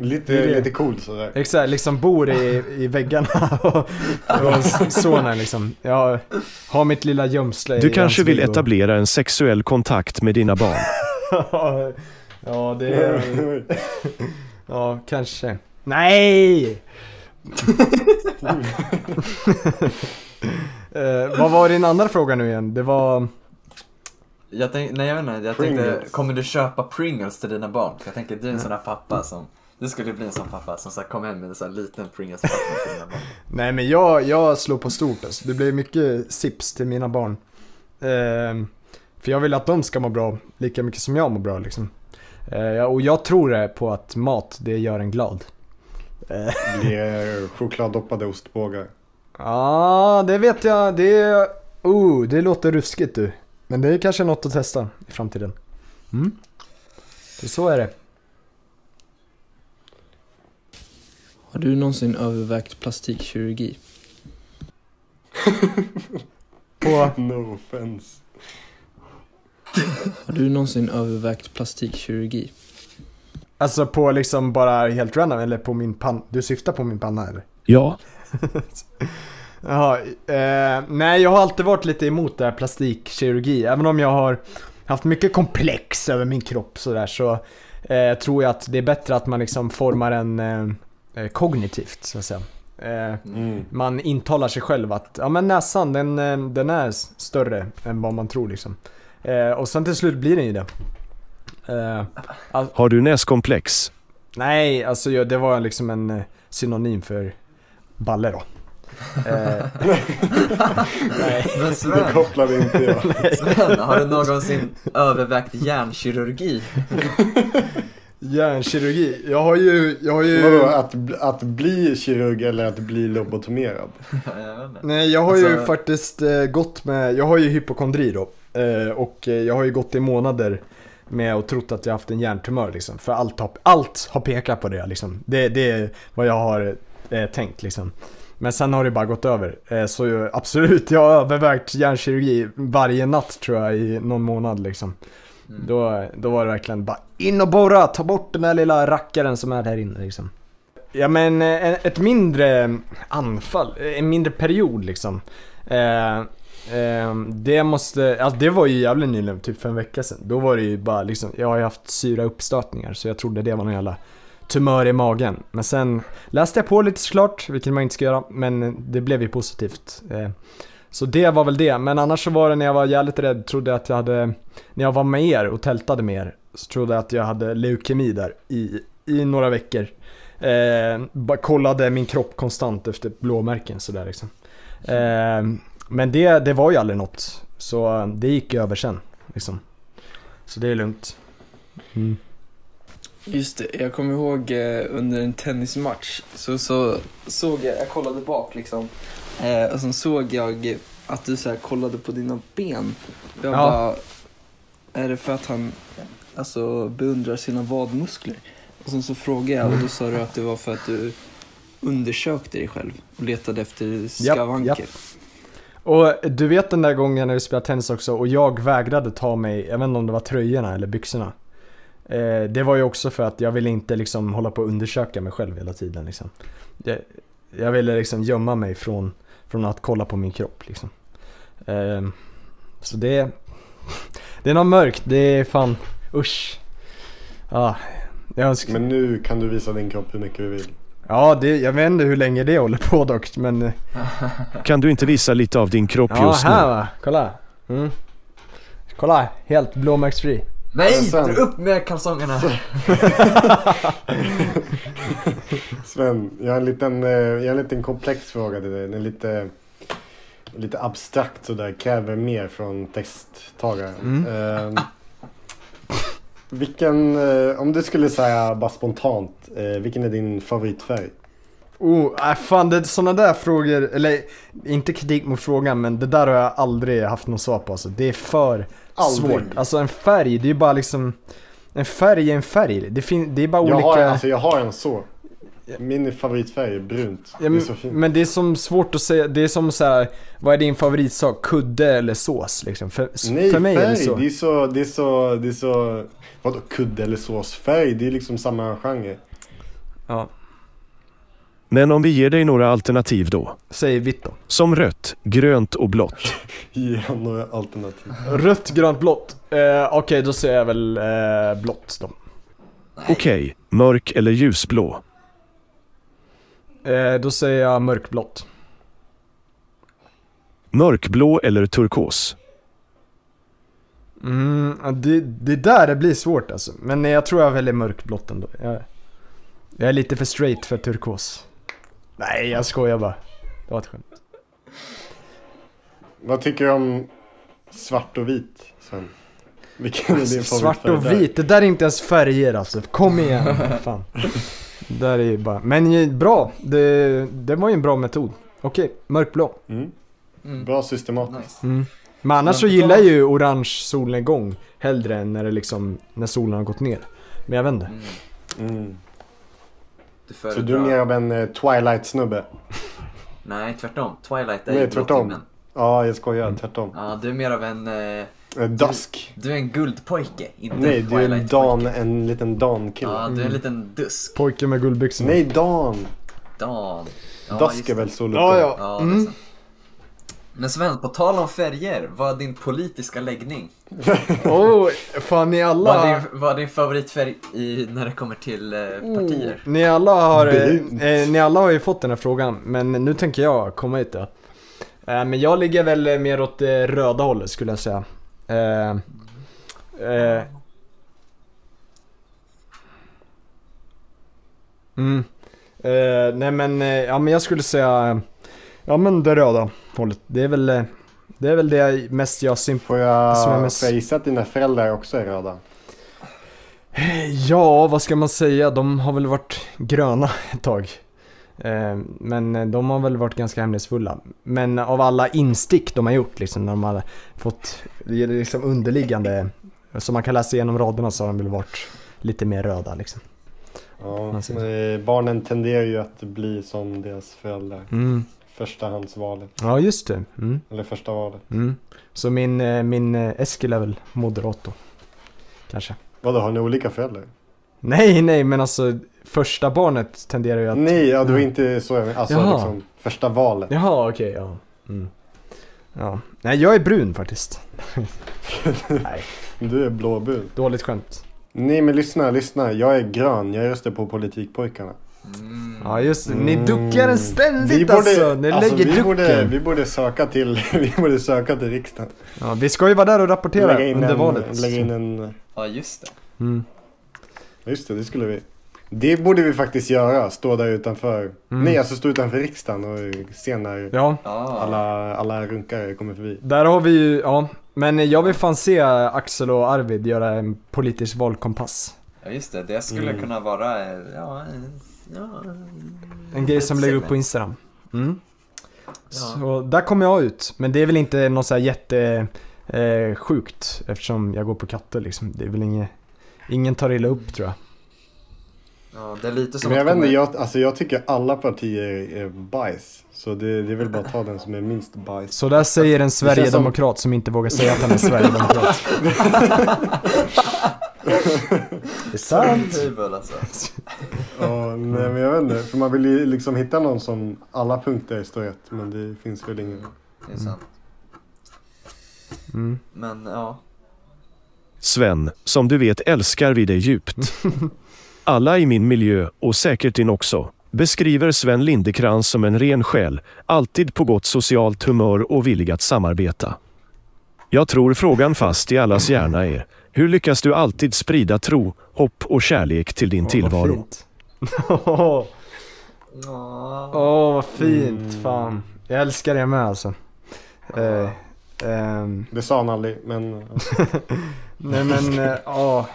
Lite, Det är det. lite coolt sådär. Exakt, liksom bor i, i väggarna och, och sonen liksom. Jag har mitt lilla gömsle Du kanske vill och- etablera en sexuell kontakt med dina barn. ja, det är... Ja, kanske. Nej! Eh, vad var din andra fråga nu igen? Det var... Jag tänk, nej jag vet inte, jag tänkte, Pringles. kommer du köpa Pringles till dina barn? För jag tänker du är en sån där pappa som, du skulle bli en sån pappa som så här, kom hem med en sån här liten Pringles till dina barn. Nej men jag, jag slår på stort alltså. Det blir mycket sips till mina barn. Ehm, för jag vill att de ska må bra lika mycket som jag mår bra liksom. Eh, och jag tror det på att mat, det gör en glad. Eh, Blir eh, chokladdoppade ostbågar. Ja, det vet jag. Det, är- oh, det låter ruskigt du. Men det är kanske något att testa i framtiden. Mm. Det så är det. Har du någonsin övervägt plastikkirurgi? På, No offense. Har du någonsin övervägt plastikkirurgi? alltså på liksom bara helt random eller på min panna? Du syftar på min panna eller? Ja, Jaha, eh, nej jag har alltid varit lite emot det här plastikkirurgi. Även om jag har haft mycket komplex över min kropp sådär så eh, tror jag att det är bättre att man liksom formar en eh, eh, kognitivt så att säga. Eh, Mm. man intalar sig själv att ja, men näsan den, eh, den är större än vad man tror liksom. Eh, och sen till slut blir den ju det. Eh, Har du näskomplex? nej, alltså jag- det var liksom en synonym för balle då. Eh, nej. Men Det Sven, kopplade inte jag. Sven, har du någonsin övervägt hjärnkirurgi? Hjärnkirurgi. Jag har ju, jag har ju... Vadå, att, att bli kirurg eller att bli lobotomerad? Jag. Nej, jag har ju Alltså- faktiskt eh, gått med, jag har ju hypokondri då. Eh, och jag har ju gått i månader med och trott att jag haft en hjärntumör liksom. För allt har, allt har pekat på det liksom. Det, det är vad jag har eh, tänkt liksom. Men sen har det bara gått över. Eh, så absolut, jag har övervägt hjärnkirurgi varje natt tror jag i någon månad liksom. Mm. Då, då var det verkligen bara in och borra, ta bort den där lilla rackaren som är där inne liksom. Ja men eh, ett mindre anfall, eh, en mindre period liksom. Eh, eh, det måste, alltså det var ju jävligt nyligen, typ för en vecka sedan. Då var det ju bara liksom, jag har ju haft syra uppstötningar så jag trodde det var någon jävla tumör i magen. Men sen läste jag på lite såklart, vilket man inte ska göra, men det blev ju positivt. Eh, så det var väl det, men annars så var det när jag var jävligt rädd, trodde jag att jag hade, när jag var med er och tältade med er, så trodde jag att jag hade leukemi där i, i några veckor. Eh, bara kollade min kropp konstant efter blåmärken sådär liksom. Eh, men det, det var ju aldrig något. Så det gick över sen liksom. Så det är lugnt. Mm. Just det, jag kommer ihåg eh, under en tennismatch så, så såg jag, jag kollade bak liksom. Eh, och sen såg jag att du så här kollade på dina ben. Jag Ja. bara, är det för att han alltså, beundrar sina vadmuskler? Och sen så frågade jag och då sa du att det var för att du undersökte dig själv och letade efter skavanker. japp. Och du vet den där gången när vi spelade tennis också och jag vägrade ta mig, jag vet inte om det var tröjorna eller byxorna. Eh, det var ju också för att jag ville inte liksom hålla på och undersöka mig själv hela tiden liksom. Jag, jag ville liksom gömma mig från, från att kolla på min kropp liksom. Eh, så det, det är något mörkt, det är fan, usch. Ah, jag önskar... Men nu kan du visa din kropp hur mycket du vill. Ja, det, jag vet inte hur länge det håller på dock, men... Kan du inte visa lite av din kropp Ja, just nu? här va. Kolla. Mm. Kolla, helt blåmärksfri. Nej, sen- dra upp med kalsongerna! Sven, jag har en liten, eh, jag har en liten komplex fråga till dig. Den är lite, lite abstrakt sådär, kräver mer från texttagaren. Mm. Eh, vilken, eh, om du skulle säga bara spontant, eh, vilken är din favoritfärg? Oh, äh, fan det, såna där frågor, eller inte kritik mot frågan men det där har jag aldrig haft något svar på alltså. Det är för Aldrig. svårt. Alltså en färg, det är ju bara liksom En färg är en färg. Det, fin- det är bara Jag olika... har, alltså, jag har en så. Min favoritfärg är brunt. Ja, det är men, så fint. men det är som svårt att säga, det är som så här, vad är din favoritsak? Kudde eller sås liksom? För, Nej, för mig färg. är det så. Det är så, det är så, det är så, vadå kudde eller sås? Färg, det är liksom samma genre. Ja, Men om vi ger dig några alternativ då? säg vitt då. Som rött, grönt och blått. Ge några alternativ. Rött, grönt, blått. Eh, Okej, då säger jag väl eh, blått då. Okej, mörk eller ljusblå? Eh, då säger jag mörkblått. Mörkblå eller turkos? Mm, det, det där det blir svårt alltså. Men jag tror jag väljer mörkblått ändå. Jag, jag är lite för straight för turkos. Nej, jag skojar bara. Det var ett skämt. Vad tycker du om svart och vit, Sven? Vilken är din Svart och vit, det där är inte ens färger alltså. Kom igen, fan. Det där är ju bara... Men ju bra, det, det var ju en bra metod. Okej, mörkblå. Mm. Mm. Bra systematiskt. Nice. Mm. Men annars så gillar jag ju orange solnedgång hellre än när det liksom, när solen har gått ner. Men jag vet inte. Mm. Du Så föredrar... du är mer av en eh, Twilight-snubbe? Nej, tvärtom. Twilight är Nej, tvärtom. Ja, jag skojar. Mm. Tvärtom. Ja, du är mer av en... Eh, Dusk. du är en guldpojke, inte Nej, du är en. Dan, en liten Dan-kille. Ja, du är en Mm. liten dusk. Pojke med guldbyxorna. Nej, Dan! Dan. Ja, Dusk är väl solo? Ja, ja. Ja, det är Mm. sant. Men Sven, på tal om färger, vad är din politiska läggning? Oh, fan ni alla... Vad är din, vad är din favoritfärg i, när det kommer till eh, partier? Ni alla, har, eh, eh, ni alla har ju fått den här frågan, men nu tänker jag komma hit då. Eh, men jag ligger väl eh, mer åt det röda hållet skulle jag säga. Eh, eh, mm. Eh, nej men, eh, ja men jag skulle säga, ja men det röda hållet. Det är väl, eh, det är väl det mest jag sympatiserar Får jag, Som är mest- får jag gissa att dina föräldrar också är röda? Ja, vad ska man säga? De har väl varit gröna ett tag. Eh, Men eh, de har väl varit ganska hemlighetsfulla. Men av alla instick de har gjort liksom, när de har fått det är liksom underliggande, som man kan läsa igenom raderna så har de väl varit lite mer röda liksom. Ja, barnen tenderar ju att bli som deras föräldrar. Mm. Förstahandsvalet, Ja, just det. Mm. eller första valet. Mm. Så min, eh, min eh, Eskil är väl moderat då. Kanske. Vadå, har ni olika föräldrar? Nej, nej, men alltså första barnet tenderar ju att... Nej, ja, det var Ja. inte så jag menade. Alltså Jaha. liksom första valet. Jaha, okej, ja. Mm. Ja. Nej, jag är brun faktiskt. nej, Du är blåbrun. dåligt skämt. Nej men lyssna, lyssna. Jag är grön. Jag röstar på politikpojkarna. Mm. Ja, just det. Ni Mm. duckar den ständigt Vi borde, alltså. Ni alltså, lägger vi ducken. borde, vi borde söka till, vi borde söka till riksdagen. Ja, vi ska ju vara där och rapportera Lägga in, under en, valet. lägga in en, Ja, just det. Mm. just det, det skulle vi. Det borde vi faktiskt göra, stå där utanför. Mm. Nej, alltså stå utanför riksdagen och se när Ja, alla, alla runkare kommer förbi. där har vi ju, ja. Men jag vill fan se Axel och Arvid göra en politisk valkompass. ja, just det. Det skulle Mm. kunna vara, eh, ja, ja En grej som lägger upp på. Instagram. Mm. Ja. Så där kommer jag ut. Men det är väl inte något så här jätte eh, sjukt eftersom jag går på katter liksom. Det är väl inget, ingen tar illa upp tror jag. Ja, det är lite som Men jag att vet inte, jag, alltså jag tycker alla partier är bajs. Så det, det är väl bara att ta den som är minst bajs. Så där säger en känns som- Sverigedemokrat som inte vågar säga att han är Sverigedemokrat. det är sant. Alltså. Ja, nej men jag vet inte, för man vill ju liksom hitta någon som alla punkter står rätt. Men det finns väl ingen. Det är sant. Mm. Men ja. Sven, som du vet älskar vi dig djupt. Alla i min miljö, och säkert din också, beskriver Sven Lindekrans som en ren själ, alltid på gott socialt humör och villig att samarbeta. Jag tror frågan fast i allas hjärna är, hur lyckas du alltid sprida tro, hopp och kärlek till din vad tillvaro? fint. Åh, Ja. vad fint. Mm. Fan. Jag älskar det med alltså. Eh, ehm, Det sa han aldrig, men nej men, eh, ja.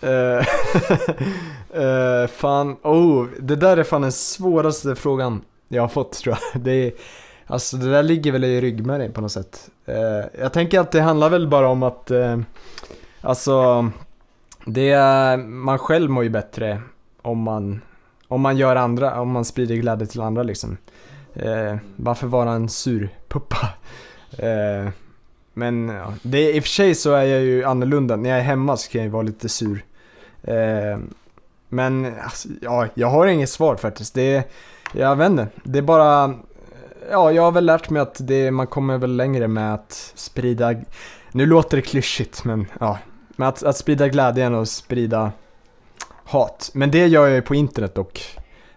Eh, Uh, fan, oh, det där är fan den svåraste frågan jag har fått tror jag. Det är, alltså det där ligger väl i ryggmärgen på något sätt. Uh, jag tänker att det handlar väl bara om att, uh, alltså, det är, man själv mår ju bättre om man, om man gör andra, om man sprider glädje till andra liksom. Uh, varför vara en surpuppa? Uh, men ja, det, i och för sig så är jag ju annorlunda. När jag är hemma så kan jag ju vara lite sur. Eh, men alltså, ja, jag har inget svar faktiskt. Det, jag vet inte. Det är bara, ja, jag har väl lärt mig att det, man kommer väl längre med att sprida, nu låter det klyschigt men ja, med att, att sprida glädjen och sprida hat. Men det gör jag ju på internet och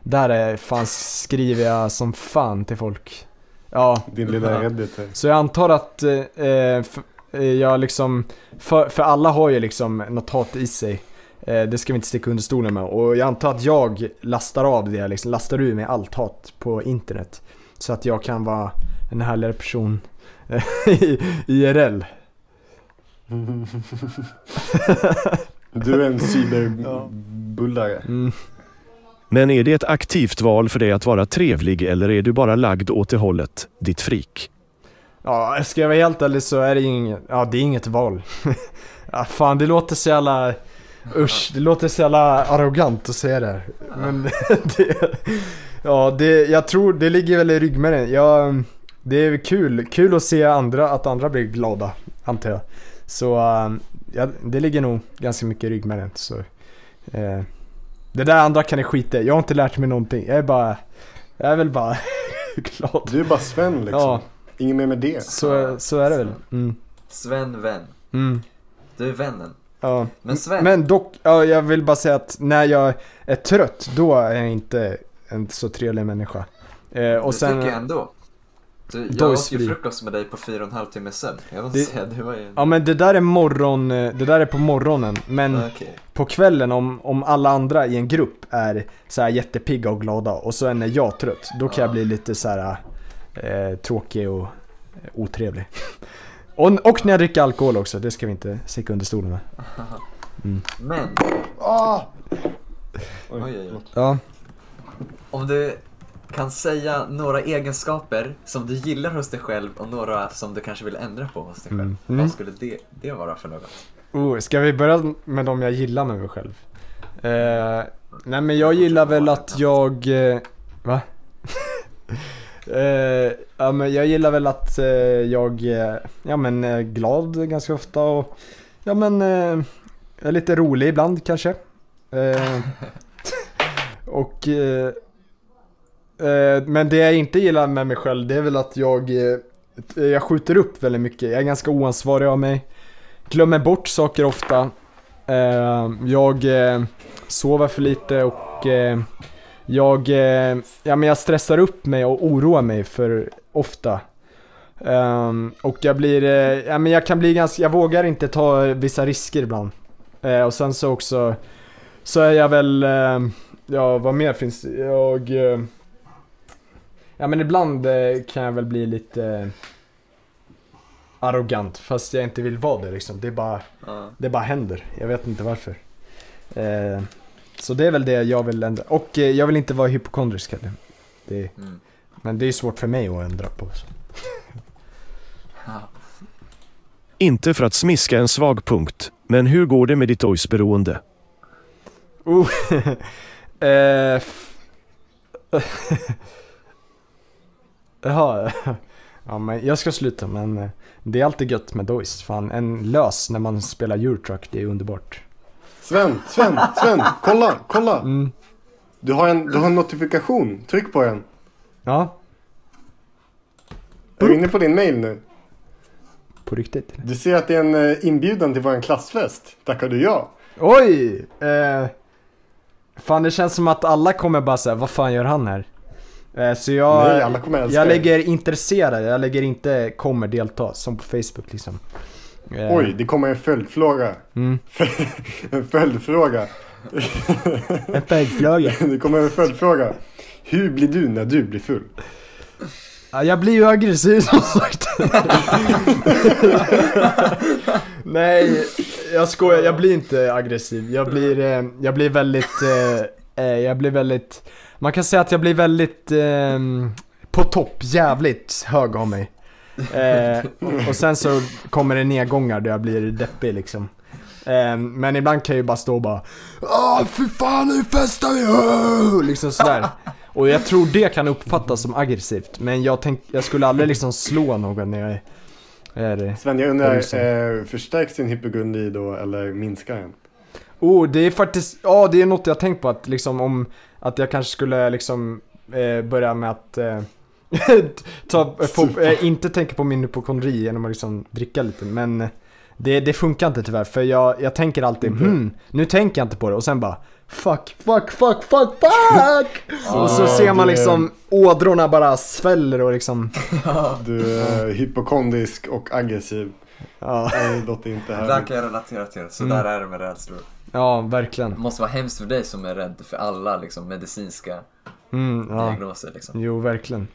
där är, fan skriver jag som fan till folk. Ja, din lilla redditor. så jag antar att eh, f- eh, jag liksom, för, för alla har ju liksom något hat i sig. Eh, det ska vi inte sticka under stolen med. Och jag antar att jag lastar av det, liksom, lastar ur mig allt hat på internet. Så att jag kan vara en härligare person eh, i IRL. Du är en cyberbullare. Mm. Men är det ett aktivt val för dig att vara trevlig eller är du bara lagd åt det hållet, ditt frik? Ja, ska jag vara helt ärlig så är det inget, ja det är inget val. ja, fan det låter så jävla, usch, det låter så jävla arrogant att säga det här. Men det, ja det, jag tror det ligger väl i ryggmärgen. Jag, det är kul, kul att se andra, att andra blir glada, antar jag. Så äh, ja, det ligger nog ganska mycket i ryggmärgen. Så, eh, det där andra kan ni skita. Jag har inte lärt mig någonting. Jag är bara, jag är väl bara glad. Du är bara Sven liksom. Ja, Inget mer med det. Så, så är det väl. Mm. Sven vän. Mm. Du är vännen. Ja. Men Sven, Men dock, ja, jag vill bara säga att när jag är trött, då är jag inte en så trevlig människa. Eh, och det sen, tycker jag ändå. Du, jag åt ju frukost med dig på fyra och en halv timme sömn. Jag måste Det- säga, du var ju... ja men det där är morgon, eh, det där är på morgonen. Men Okej. på kvällen om, om alla andra i en grupp är så här jättepigga och glada och så är när jag trött, då kan jag bli lite så här eh, tråkig och eh, otrevlig. Och, och när jag dricker alkohol också, det ska vi inte sticka under stolen med. Men, Ah! Oj, oj, oj. Ja. om du kan säga några egenskaper som du gillar hos dig själv och några som du kanske vill ändra på hos dig själv. Mm. Mm. Vad skulle det, det vara för något? Oh, ska vi börja med de jag gillar med mig själv? Eh, nej men jag gillar väl att jag... Eh, va? eh, ja men jag gillar väl att eh, jag eh, ja, men, är glad ganska ofta och ja men eh, är lite rolig ibland kanske. Eh, och... Eh, eh, men det jag inte gillar med mig själv det är väl att jag... Eh, jag skjuter upp väldigt mycket. Jag är ganska oansvarig av mig glömmer bort saker ofta. Eh, jag eh, sover för lite och eh, jag, eh, ja, men jag stressar upp mig och oroar mig för ofta. Ehm, och jag blir, eh, ja, men jag kan bli ganska, jag vågar inte ta vissa risker ibland. Eh, och sen så också, så är jag väl, eh, ja vad mer finns det? Jag, eh, ja men ibland eh, kan jag väl bli lite arrogant fast jag inte vill vara det liksom. Det bara, Ja. det bara händer. Jag vet inte varför. Så det är väl det jag vill ändra. Och eh, jag vill inte vara hypokondrisk heller. Det, Mm. men det är svårt för mig att ändra på. Inte för att smiska en svag punkt, men hur går det med ditt OIS-beroende? Oh. eh, Jaha. Ja men jag ska sluta men eh, det är alltid gött med Dois. Fan en lös när man spelar Eurotruck, det är underbart. Sven, Sven, Sven, kolla, kolla! Mm. Du har, en, du har en notifikation, tryck på den. Ja, Är du inne på din mail nu? på riktigt. Du ser att det är en eh, inbjudan till vår klassfest. Tackar du ja? Oj! Eh, fan det känns som att alla kommer bara säga vad fan gör han här? Eh, så jag, Nej, alla kommer älska jag lägger intresserad, jag lägger inte kommer delta som på Facebook liksom. Eh, Oj, det kommer en följdfråga. Mm. en följdfråga. En följdfråga. det kommer en följdfråga. Hur blir du när du blir full? Ja, jag blir ju aggressiv som sagt. Nej, jag skojar. Jag blir inte aggressiv. Jag blir, eh, jag blir väldigt, eh, eh, jag blir väldigt, man kan säga att jag blir väldigt eh, på topp, jävligt hög av mig. Eh, och- sen så kommer det nedgångar där jag blir deppig liksom. Eh, men ibland kan jag ju bara stå och bara Åh fy fan nu festar vi! Åh!" Liksom sådär. Och jag tror det kan uppfattas som aggressivt. Men jag, tänk, jag skulle aldrig liksom slå någon när jag är... är Sven, jag undrar, eh, förstärks din hypogondri då eller minskar den? oh, det är faktiskt... Ja, det är något jag tänkt på att liksom om... Att jag kanske skulle liksom eh, börja med att... Eh, ta, få, eh, inte tänka på min hypokondri genom att liksom dricka lite. Men det, det funkar inte tyvärr. För jag, jag tänker alltid Inte? hmm, nu tänker jag inte på det. Och sen bara Fuck, fuck, fuck, fuck, fuck! och så ser man det- liksom ådrorna bara sväller och liksom... Du är hypokondrisk och aggressiv. Ja, det låter inte Det där härligt. kan jag relatera till. Så Mm. där är det med rädslor. ja Det verkligen. måste vara hemskt för dig som är rädd för alla liksom, medicinska Mm, ja. diagnoser. Liksom. Jo, verkligen.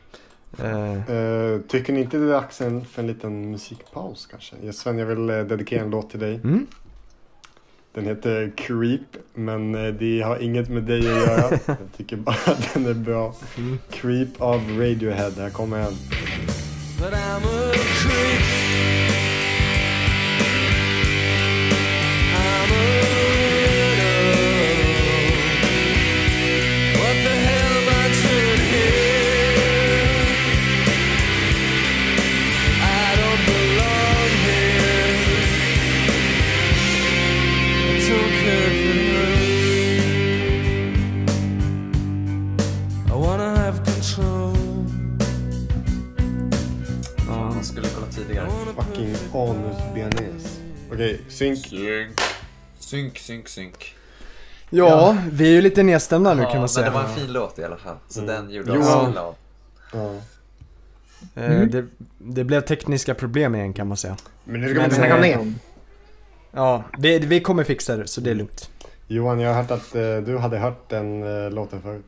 Eh, Eh, tycker ni inte det är dags för en liten musikpaus kanske? Ja, Sven, jag vill eh, dedikera en låt till dig. mm? Den heter Creep, men eh, det har inget med dig att göra. Jag tycker bara att den är bra. Mm. Creep av Radiohead, här kommer den. Okej, synk. Synk, synk, synk. Ja, vi är ju lite nedstämda nu Ja, kan man men säga. det var en fin låt i alla fall. Så Mm. den gjorde oss glad. Ja. Eh, det, det blev tekniska problem igen kan man säga. Men nu ska vi inte snacka om det. Ja. Ja, det, vi kommer fixa det så det är lugnt. Johan, jag har hört att eh, du hade hört den eh, låten förut.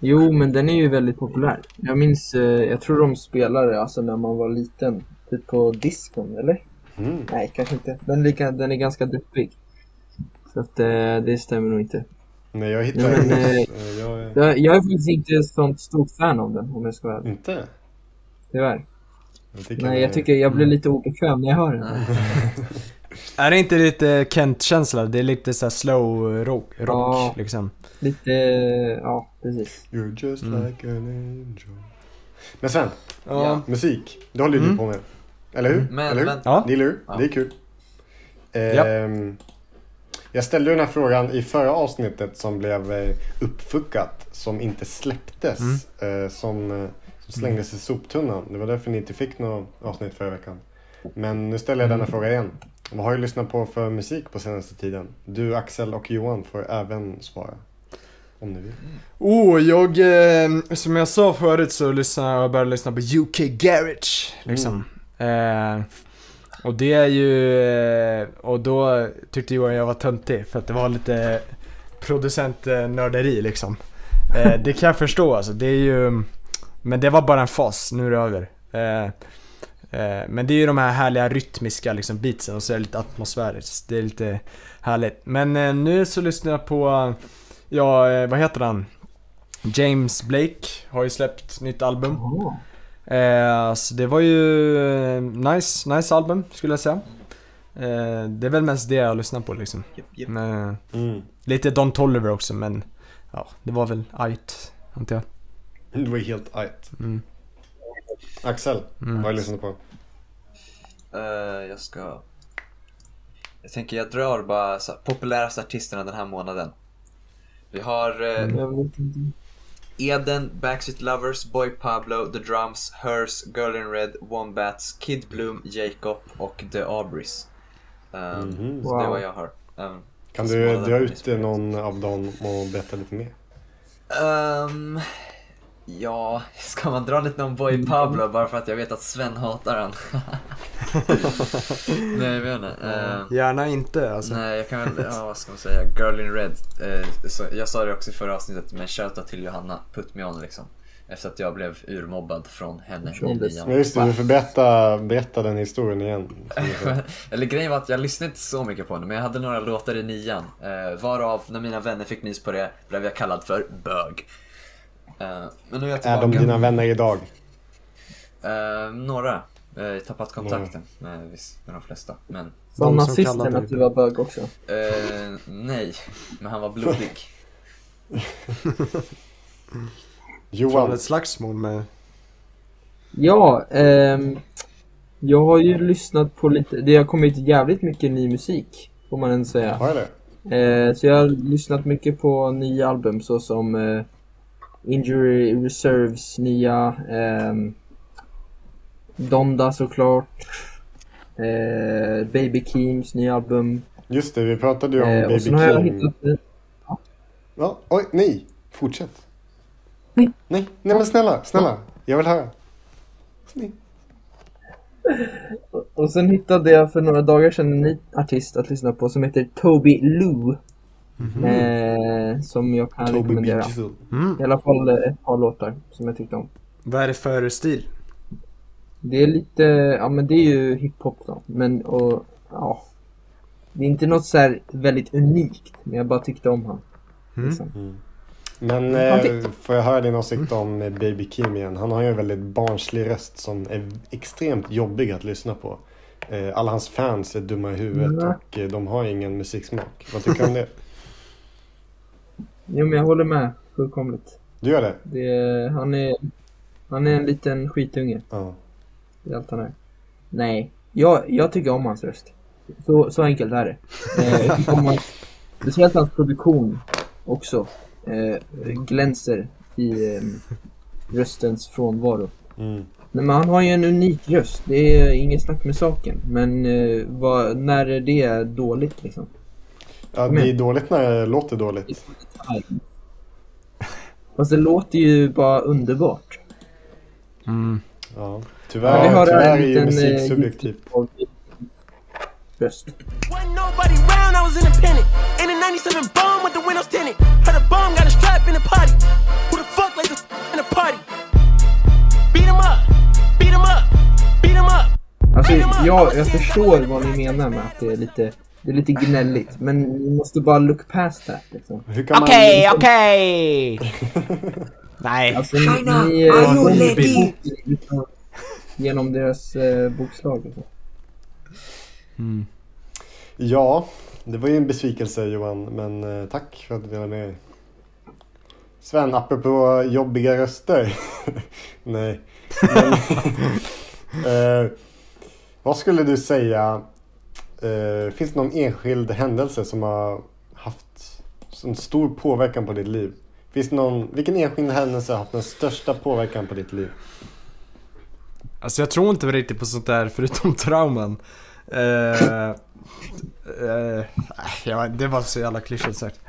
Jo, men den är ju väldigt populär. Jag minns, eh, jag tror de spelade alltså när man var liten. Typ på diskon, eller? Mm. Nej, kanske inte. Den är, lika, den är ganska deppig. Så att eh, det stämmer nog inte. Nej, jag hittade Ja, men, den. eh, Eh, jag, Jag, jag är faktiskt inte ett sånt stort fan av den, om jag ska vara ärlig. inte? Tyvärr. Jag tycker Nej, den jag är- tycker jag blir lite obekväm när jag hör den. Är det inte lite Kent-känsla? Det är lite så här slow rock, rock Ja. liksom. Lite, ja precis. You're just Mm. like an angel. Men Sven, Ja. musik. Det håller ju Mm. du på med. Eller hur? Men, Eller hur? men, Ja. Gillar du? Ja. Det är kul. Ja. Ehm, jag ställde den här frågan i förra avsnittet som blev eh, uppfuckat. Som inte släpptes. Mm. eh, som, eh, som slängdes i soptunnan. Det var därför ni inte fick något avsnitt förra veckan. Men nu ställer jag Mm. denna fråga igen. Vad har du lyssnat på för musik på senaste tiden? Du, Axel och Johan får även svara. Om ni vill. Oh, jag, eh, som jag sa förut så lyssnar jag började lyssna på UK Garage, liksom. Eh, och det är ju, eh, och då tyckte Johan jag var töntig för att det var lite producentnörderi liksom. Eh, det kan jag förstå alltså, det är ju, men det var bara en fas, nu är det över. Eh, eh men det är ju de här härliga rytmiska liksom beatsen och så är det lite atmosfäriskt, det är lite härligt. Men eh, nu så lyssnar jag på Ja, vad heter han? James Blake har ju släppt nytt album. Eh, så det var ju eh, nice, nice album skulle jag säga. Eh, det är väl mest det jag lyssnar på liksom. Japp, japp. Men, eh, Mm. lite Don Toliver också men ja, det var väl ajt, antar jag. Det var helt ajt. Mm. Axel, Mm. vad har du på? Eh, jag ska... Jag tänker jag drar bara så här, populäraste artisterna den här månaden. Vi har vet inte. Eden, Backstreet Lovers, Boy Pablo, The Drums, Hers, Girl in Red, Wombats, Kid Bloom, Jacob och The Aubreys. Um, Mhm. Så det är Wow. vad jag har. Um, Kan du dra ut någon av dem och berätta lite mer? Ehm, ja, ska man dra lite om Boy Pablo bara för att jag vet att Sven hatar han? Nej, jag vet inte. Ehm, Gärna inte alltså. Nej, jag kan väl, ja vad ska man säga, Girl in Red. Eh, så, jag sa det också i förra avsnittet, men shoutout till Johanna, put me on liksom. Efter att jag blev urmobbad från henne i det- Ja nian. just det, du får berätta, berätta den historien igen. Eller grejen var att jag lyssnade inte så mycket på henne, men jag hade några låtar i nian. Eh, varav, när mina vänner fick nys på det, blev jag kallad för bög. Eh, men nu är jag Är de dina vänner idag? Eh, några. Jag har tappat kontakten med, med de flesta. Men som nazisten att du var bög också? eh, nej, men han var blodig. Johan, ett slagsmål med... Ja, ehm, jag har ju lyssnat på lite, det har kommit jävligt mycket ny musik, får man ändå säga. har det? Eh, så jag har lyssnat mycket på nya album såsom eh, Injury Reserves nya, ehm, Donda såklart, eh, Baby Keems nya album. Just det, vi pratade ju om Eh, Baby King. hittat eh, Ja, oj, nej! Fortsätt. Nej. Nej, nej men snälla, snälla. Jag vill höra. Nej. Och sen hittade jag för några dagar sedan en ny artist att lyssna på som heter Toby Lou. Eh, som jag kan Toby rekommendera. Mm. I alla fall eh, ett par låtar som jag tyckte om. Vad är det för stil? Det är lite, ja men det är ju hiphop då. Men och, ja. Det är inte något så här väldigt unikt. Men jag bara tyckte om han. Mm. Liksom. Men Okej. eh, får jag höra din åsikt om eh, Baby Kim igen? Han har ju en väldigt barnslig röst som är extremt jobbig att lyssna på. Eh, alla hans fans är dumma i huvudet Mm. och eh, de har ingen musiksmak. Vad tycker du om det? Jo men jag håller med fullkomligt. Du gör det? Det, han, är, han är en liten skitunge. Ja. Det är allt han är. Nej, jag, jag tycker om hans röst. Så, så enkelt är det. Eh, jag tycker om hans, speciellt hans produktion också. Eh, glänser i eh, röstens frånvaro. Mm. Nej, men han har ju en unik röst. Det är inget snack med saken. Men eh, vad, när är det dåligt liksom? Ja, det är dåligt när det låter dåligt. Fast det låter ju bara underbart. Mm. Ja. Ja, Tyvärr, har tyvärr en är ju musik eh, subjektivt. Röst. Wasn't nobody round, I was independent. In a 97 bomb with the windows tinted. Heard a bomb got a strap in the party. Who the fuck like this in a party? Beat 'em up, beat 'em up, beat 'em up. Alltså, jag, jag förstår vad ni menar med att det är lite, det är lite gnälligt. Men ni måste bara look past that liksom. Okej, okej! Nej. Alltså, ni, ni eh, ni liksom, genom deras eh, bokslag. Liksom. Mm. Ja, det var ju en besvikelse Johan, men eh, tack för att du delade med dig. Sven, apropå jobbiga röster. Nej. Men, eh, vad skulle du säga, eh, finns det någon enskild händelse som har haft en stor påverkan på ditt liv? Finns det någon, vilken enskild händelse har haft den största påverkan på ditt liv? Alltså jag tror inte riktigt på sånt där förutom trauman. Eh, eh, ja, det var så jävla klyschigt sagt.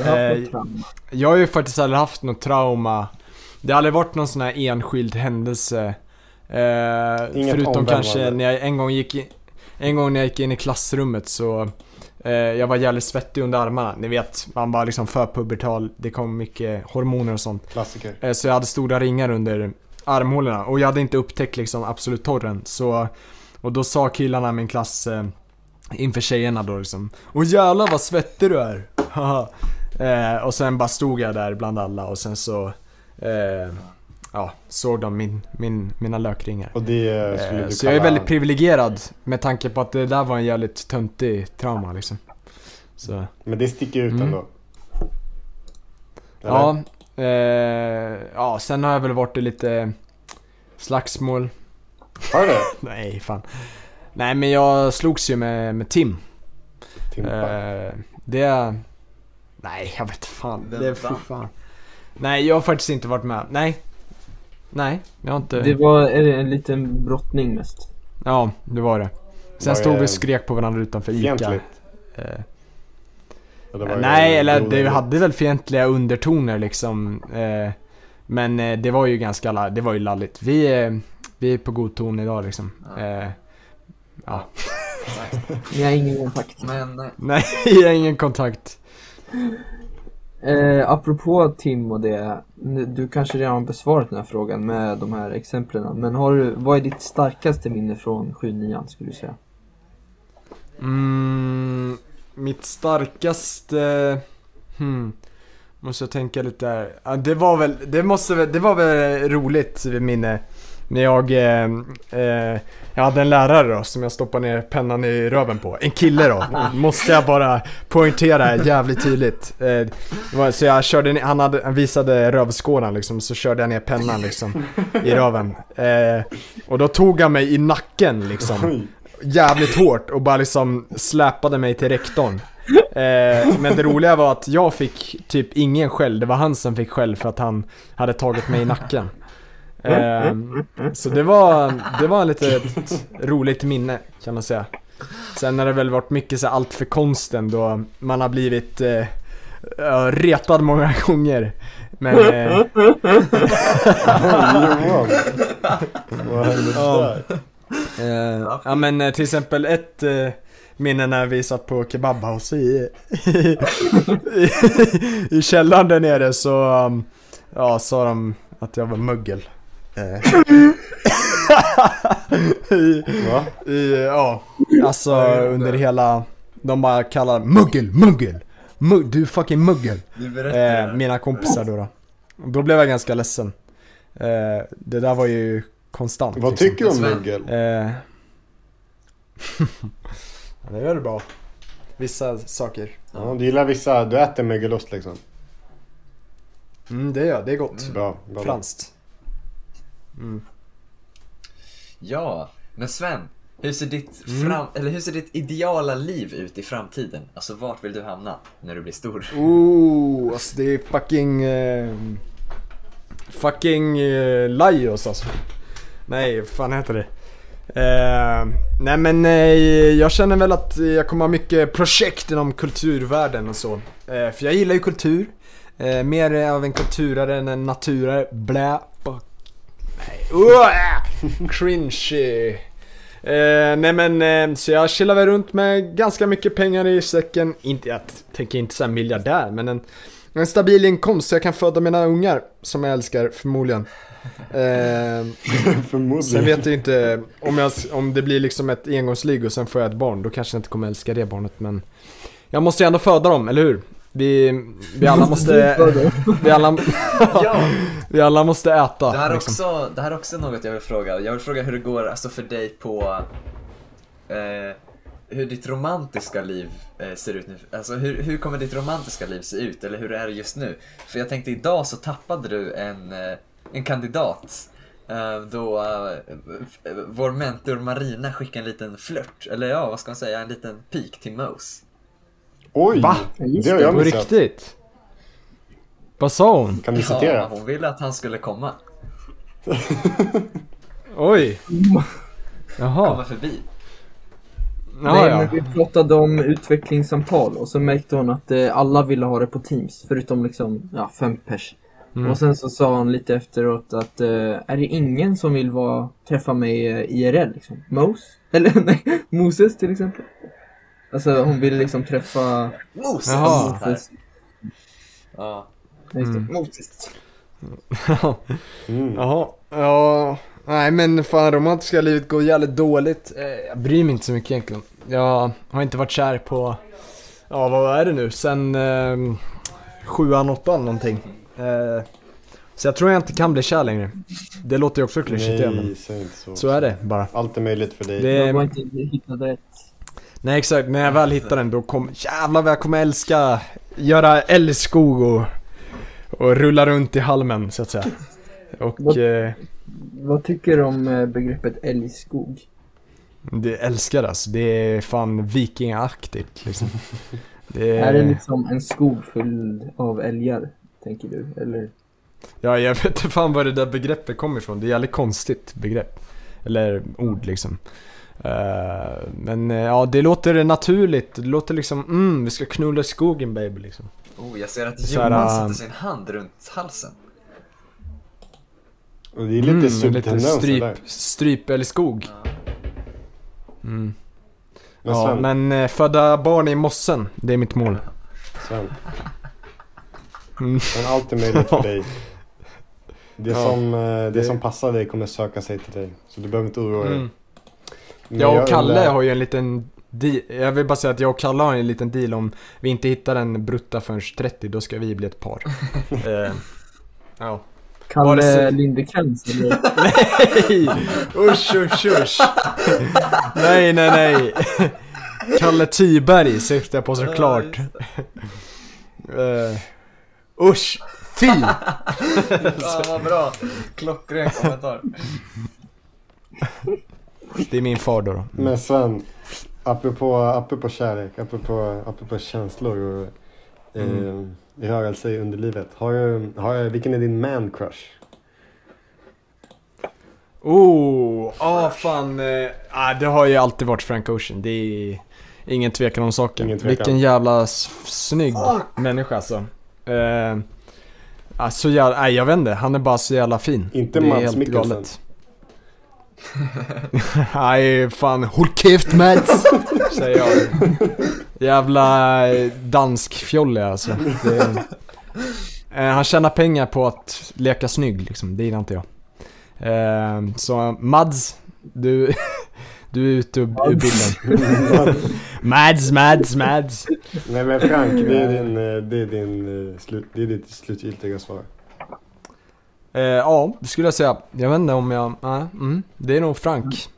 Eh? Jag har ju faktiskt aldrig haft något trauma. Det har aldrig varit någon sån här enskild händelse. Eh, förutom kanske när jag en gång gick in, en gång när jag gick in i klassrummet så eh, jag var jävligt svettig under armarna. Ni vet, man var liksom för pubertal. Det kom mycket hormoner och sånt. Klassiker. Eh, Så jag hade stora ringar under armhålorna och jag hade inte upptäckt liksom absolut torren. Så, och då sa killarna i min klass eh, inför tjejerna då liksom Åh jävlar vad svettig du är! Eh, och sen bara stod jag där bland alla och sen så eh, Ja, såg de min, min, mina lökringar. Och det skulle Eh, du så jag är väldigt privilegierad med tanke på att det där var en jävligt töntig trauma liksom. Så, Men det sticker ut Mm. ändå. Eller? ja, eh, ja, sen har jag väl varit i lite slagsmål. Har du det? Nej, fan. Nej, men jag slogs ju med, med Tim. Timpa. Eh, det... Nej, jag vet fan. Vem det är fan. Nej, jag har faktiskt inte varit med. Nej. Nej, jag har inte... Det var en liten brottning mest. Ja, det var det. Sen Var stod vi och skrek på varandra utanför ICA. Eh, Eller var det nej, eller det broderligt? hade väl fientliga undertoner liksom. Eh, men eh, det var ju ganska, det var ju lalligt. Vi, eh, vi är på god ton idag liksom. Ja. Ja. Ni har ingen kontakt. Men eh, Nej, jag har ingen kontakt. Eh, apropå Tim och det. Du kanske redan har besvarat den här frågan med de här exemplen. Men har du, vad är ditt starkaste minne från 7-9 skulle du säga? Mm, mitt starkaste... Hmm. Måste jag tänka lite där. Ja, det var väl, det måste väl, det var väl roligt minne. När jag, eh, eh, jag hade en lärare då som jag stoppade ner pennan i röven på. En kille då, måste jag bara poängtera jävligt tydligt. Eh, så jag körde ner, han, hade, han visade rövskådan liksom, så körde jag ner pennan liksom i röven. Eh, och då tog han mig i nacken liksom jävligt hårt och bara liksom släpade mig till rektorn. Eh, men det roliga var att jag fick typ ingen skäll, det var han som fick skäll för att han hade tagit mig i nacken. Eh, så det var, det var lite roligt minne kan man säga. Sen har det väl varit mycket så här allt för konsten då man har blivit eh, retad många gånger. Men eh, Johan. Vad hände Ja. där? Eh, ja men eh, till exempel ett eh, minne när vi satt på kebabhouse i, i, i källaren där nere så um, ja, sa de att jag var muggel. Eh, I, i, ja, alltså under hela, de bara kallar muggel, muggel, Mug, du fucking muggel. Eh, mina kompisar då, då. Då blev jag ganska ledsen. Eh, det där var ju konstant. Vad liksom. tycker du om muggel? Eh. det gör det bra. Vissa saker. Ja, du gillar vissa, du äter mögelost liksom. Mm, det gör jag. Det är gott. Bra. bra. Franskt. Mm. Ja, men Sven. Hur ser, ditt Mm. fram, eller hur ser ditt ideala liv ut i framtiden? Alltså vart vill du hamna när du blir stor? Oh, alltså det är fucking... Eh, fucking eh, Lajos alltså. Nej, vad fan heter det? Eh, nej men eh, jag känner väl att jag kommer ha mycket projekt inom kulturvärlden och så. Eh, för jag gillar ju kultur. Eh, mer av en kulturare än en naturare. Blä. Uh, cringe. Eh, nej men eh, så jag chillar väl runt med ganska mycket pengar i säcken. Inte, jag tänker inte säga miljardär men en, en stabil inkomst så jag kan föda mina ungar som jag älskar förmodligen. Eh, Förmodligen. Sen vet jag inte om, jag, om det blir liksom ett engångsligg och sen får jag ett barn, då kanske jag inte kommer älska det barnet men Jag måste ju ändå föda dem, eller hur? Vi, vi alla måste, vi alla, vi alla måste äta det här, är liksom. också, det här är också något jag vill fråga. Jag vill fråga hur det går alltså för dig på eh, hur ditt romantiska liv eh, ser ut nu. Alltså hur, hur kommer ditt romantiska liv se ut? Eller hur är det just nu? För jag tänkte idag så tappade du en, eh, en kandidat. Eh, då eh, vår mentor Marina skickade en liten flört, eller ja vad ska man säga, en liten pik till Mose. Oj! Va? Det har jag På missat. riktigt? Vad sa hon? Kan du Ja, citera? hon ville att han skulle komma, Oj! komma Jaha, förbi. ja, Nej, ja. men vi pratade om utvecklingssamtal och så märkte hon att eh, alla ville ha det på Teams, förutom liksom, ja, fem pers. Mm. Och sen så sa han lite efteråt att eh, är det ingen som vill vara, träffa mig eh, IRL liksom? Mose? Eller nej, Moses till exempel. Alltså hon ville liksom träffa Moses! Jaha. Moses. Ja. Just det, Mm. Moses. Mm. Jaha, ja... Nej men fan romantiska livet går jävligt dåligt. Eh, Jag bryr mig inte så mycket egentligen. Jag har inte varit kär på, ja vad är det nu, sen eh, sjuan, åttan någonting. Eh, så jag tror jag inte kan bli kär längre. Det låter ju också klyschigt igen, men Nej, så. så är det bara. Allt är möjligt för dig. Det- Jag var inte hittade rätt. Nej exakt, när jag väl hittar den då kommer, jävlar vad jag kommer älska, göra älskog och, och rulla runt i halmen så att säga. Och Vad- eh, Vad tycker du om eh, begreppet älgskog? det älskar alltså, det är fan vikingaaktigt liksom. Det Är det liksom en skog fylld av älgar, tänker du? Eller? Ja, jag vet inte fan var det där begreppet kommer ifrån. Det är ett jävligt konstigt begrepp. Eller ord liksom. Eh, men eh, ja, det låter naturligt. Det låter liksom, mm, vi ska knulla i skogen baby liksom. Oh, jag ser att här, Johan ähm, sätter sin hand runt halsen. Och det är lite mm, lite subtendens stryp, där. stryp eller skog. Ja. Mm. Men Ja, men eh, föda barn i mossen, det är mitt mål. Sven. Mm. Men allt är möjligt för dig. Det, Ja, som, eh, det, det- som passar dig kommer söka sig till dig. Så du behöver inte oroa dig. Mm. Jag och Kalle har ju en liten deal. Jag vill bara säga att jag och Kalle har en liten deal om vi inte hittar en brutta förrän 30, då ska vi bli ett par. eh, ja. Kalle så- Lindekrans eller? Nej! Usch, usch, usch. Nej, nej, nej. Kalle Tyberg syftar jag på såklart. Uh, usch, fy! Ja, vad bra. Klockren kommentar. Det är min far då. då. Men Sven, apropå, apropå kärlek, apropå, apropå känslor och Mm. eh, rörelse i underlivet. Har du, har, vilken är din man crush? Oh, ah fan. Eh, ah, det har ju alltid varit Frank Ocean. Det är ingen tvekan om saken. Tvekan. Vilken jävla snygg människa alltså. Eh, ah, så jävla, nej jag vet inte. Han är bara så jävla fin. Inte Mads helt Mikkelsen. Nej, fan håll käft Mats! Säger jag. Jävla eh, dansk fjolle alltså. Det, eh, han tjänar pengar på att leka snygg liksom, det gillar inte jag. Eh, så Mads, du, du är ute ur, ur bilden. Mads, Mads, Mads. Nej men Frank, det är din, eh, det är din, eh, slut, det är ditt slutgiltiga svar. Eh, ja, det skulle jag säga. Jag vet inte om jag, nej, mm, det är nog Frank.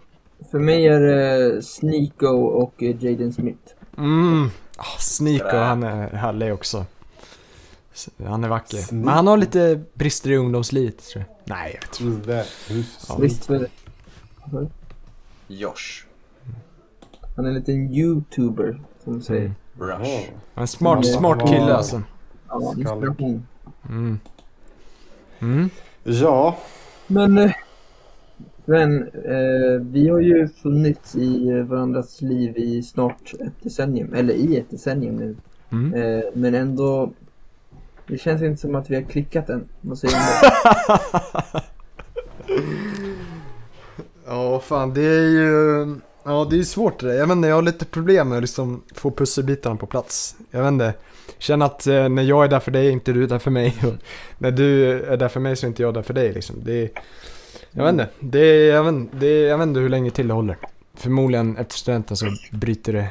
För mig är det Sneeko och eh, Jaden Smith. Mm, oh, Sneeko, han är härlig också. Han är vacker. Sneeko. Men han har lite brister i ungdomslivet tror jag. Nej, jag vet inte. Visst var det? Josh. Han är en liten youtuber, som säger. Mm. Rush. Är en smart, smart kille alltså. Ja, inspiration. Mm. Mm. Ja, Men eh, Men eh, vi har ju funnits i eh, varandras liv i snart ett decennium, eller i ett decennium nu. Mm. Eh, men ändå, det känns inte som att vi har klickat än. Vad säger du? Ja, fan det är ju... Ja, det är ju svårt det där. Jag vet inte, jag har lite problem med att liksom få pusselbitarna på plats. Jag vet inte. Känner att eh, när jag är där för dig är inte du där för mig. Och när du är där för mig så är inte jag där för dig liksom. Det är, jag vet inte. Det är, jag, vet, inte- det är, jag vet inte hur länge till det håller. Förmodligen efter studenten så bryter det,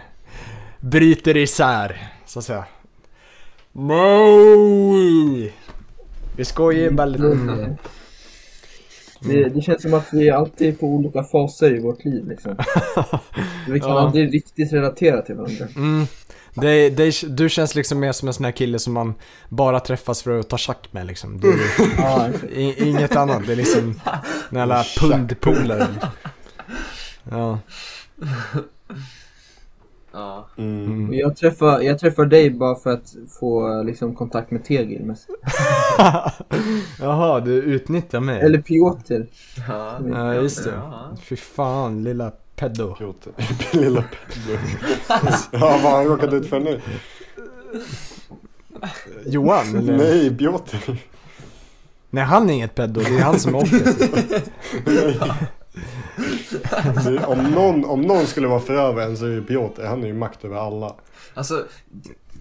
bryter det isär, så att säga. Nej! Vi skojar bara lite. Mm. Det, det känns som att vi alltid är på olika faser i vårt liv liksom. Vi kan Ja. aldrig riktigt relatera till varandra. Mm. Det, det, du känns liksom mer som en sån här kille som man bara träffas för att ta schack med liksom. I, inget annat, det är liksom en jävla pundpolare. Ja. Ja. Mm. Mm. Jag träffar, jag träffar dig bara för att få liksom, kontakt med Tegil. Jaha, du utnyttjar mig. Eller Piotr. Ja, Ja, just det. Ja. Fy fan, lilla pedo. Piotr. Lilla Pedro. ja, vad har han råkat ut för nu? Johan, eller? Nej. Nej, Piotr. han är inget pedo, det är han som är offret. Nej. Om, någon, om någon skulle vara förövaren så är det Piotr. Han är ju makt över alla. Alltså,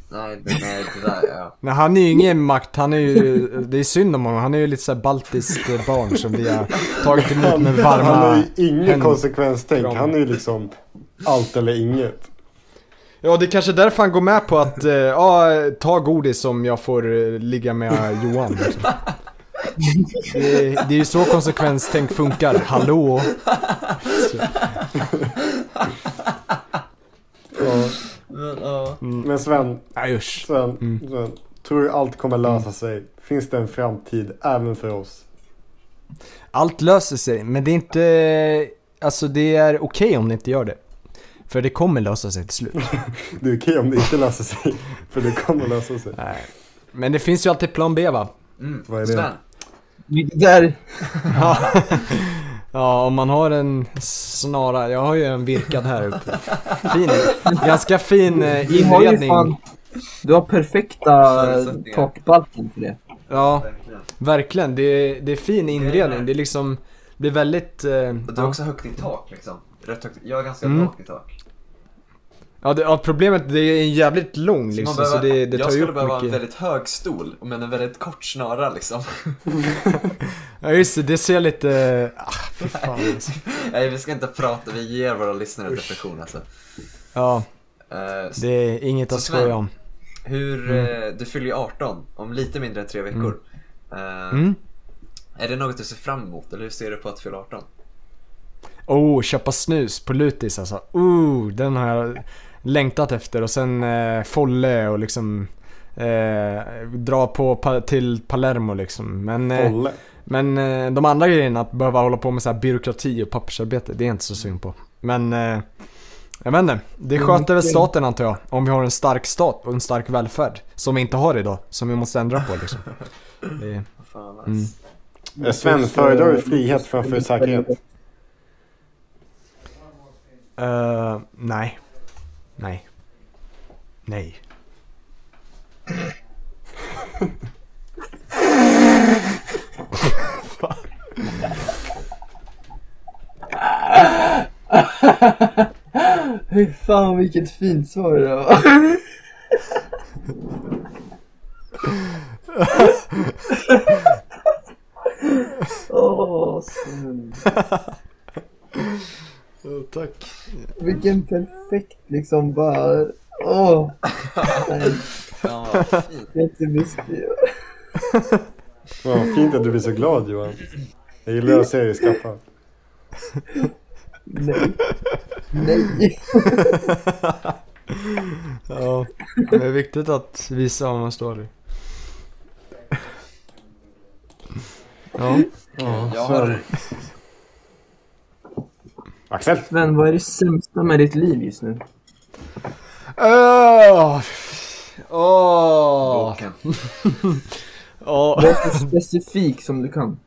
nej, det- nej det där, ja. Nej, han är ju ingen makt, han är ju, det är synd om honom, han är ju lite såhär baltiskt eh, barn som vi har tagit emot Han, med han varma har ju inget konsekvenstänk. Han är ju liksom allt eller inget. Ja, det är kanske därför han går med på att, eh, ja, ta godis om jag får eh, ligga med Johan. Det, är- det är ju så konsekvenstänk funkar, hallå? Så. Ja, Men, ja. Men Sven, nej. Sven, Mm. Sven. Tror du allt kommer lösa sig? Finns det en framtid även för oss? Allt löser sig, men det är inte, alltså det är okej om det inte gör det. För det kommer lösa sig till slut. Det är okej om det inte löser sig. För det kommer lösa sig. Nej. Men det finns ju alltid plan B va? Mm. Vad är det? Sven, Det där, Ja. om man har en snara, jag har ju en virkad här uppe. Fin, ganska fin eh, inredning. fan, du har perfekta takbalken för det. Ja, verkligen. Det är, det är fin inredning. Det är liksom, det blir väldigt... Eh, du har också högt i tak liksom. Rätt högt. Jag har ganska Mm. lågt i tak. Ja, det, ja, problemet det är jävligt lång Så liksom, man så behöver, det, det jag tar ju skulle upp behöva ha en mycket. väldigt hög stol, men en väldigt kort snara liksom. Ja just det, det ser lite... Ah, fy fan alltså. Nej, vi ska inte prata, vi ger våra lyssnare depression alltså. Ja, Eh, det är inget att skoja om. Hur, Mm. eh, du fyller ju 18 om lite mindre än tre veckor. Eh, Mm. Är det något du ser fram emot, eller hur ser du på att fylla 18? Oh, köpa snus på Lutis alltså. Oh, den har jag längtat efter och sen eh, Folle och liksom eh, dra på pa- till Palermo liksom. Men, eh, men eh, de andra grejerna, att behöva hålla på med så här byråkrati och pappersarbete, det är jag inte så sugen på. Men eh, jag vet inte, det Mm, sköter väl staten antar jag. Om vi har en stark stat och en stark välfärd. Som vi inte har idag, som vi måste ändra på liksom. Det, Mm. alltså. Eh, Sven, föredrar du frihet framför säkerhet? eh, nej. Nej. Nej. Fy fan vilket fint svar det var. Åh, Tack. Vilken perfekt liksom bara... Åh! Fan vad fint. jag inte beskriva. Ja, fint att du blir så glad Johan. Jag gillar att se dig skratta. Nej. Nej. Ja, det är viktigt att visa var man står i. Ja. Jag Sven. har, Axel! Sven, vad är det sämsta med ditt liv just nu? Åh! Åh! Åh! Var så specifik som du kan.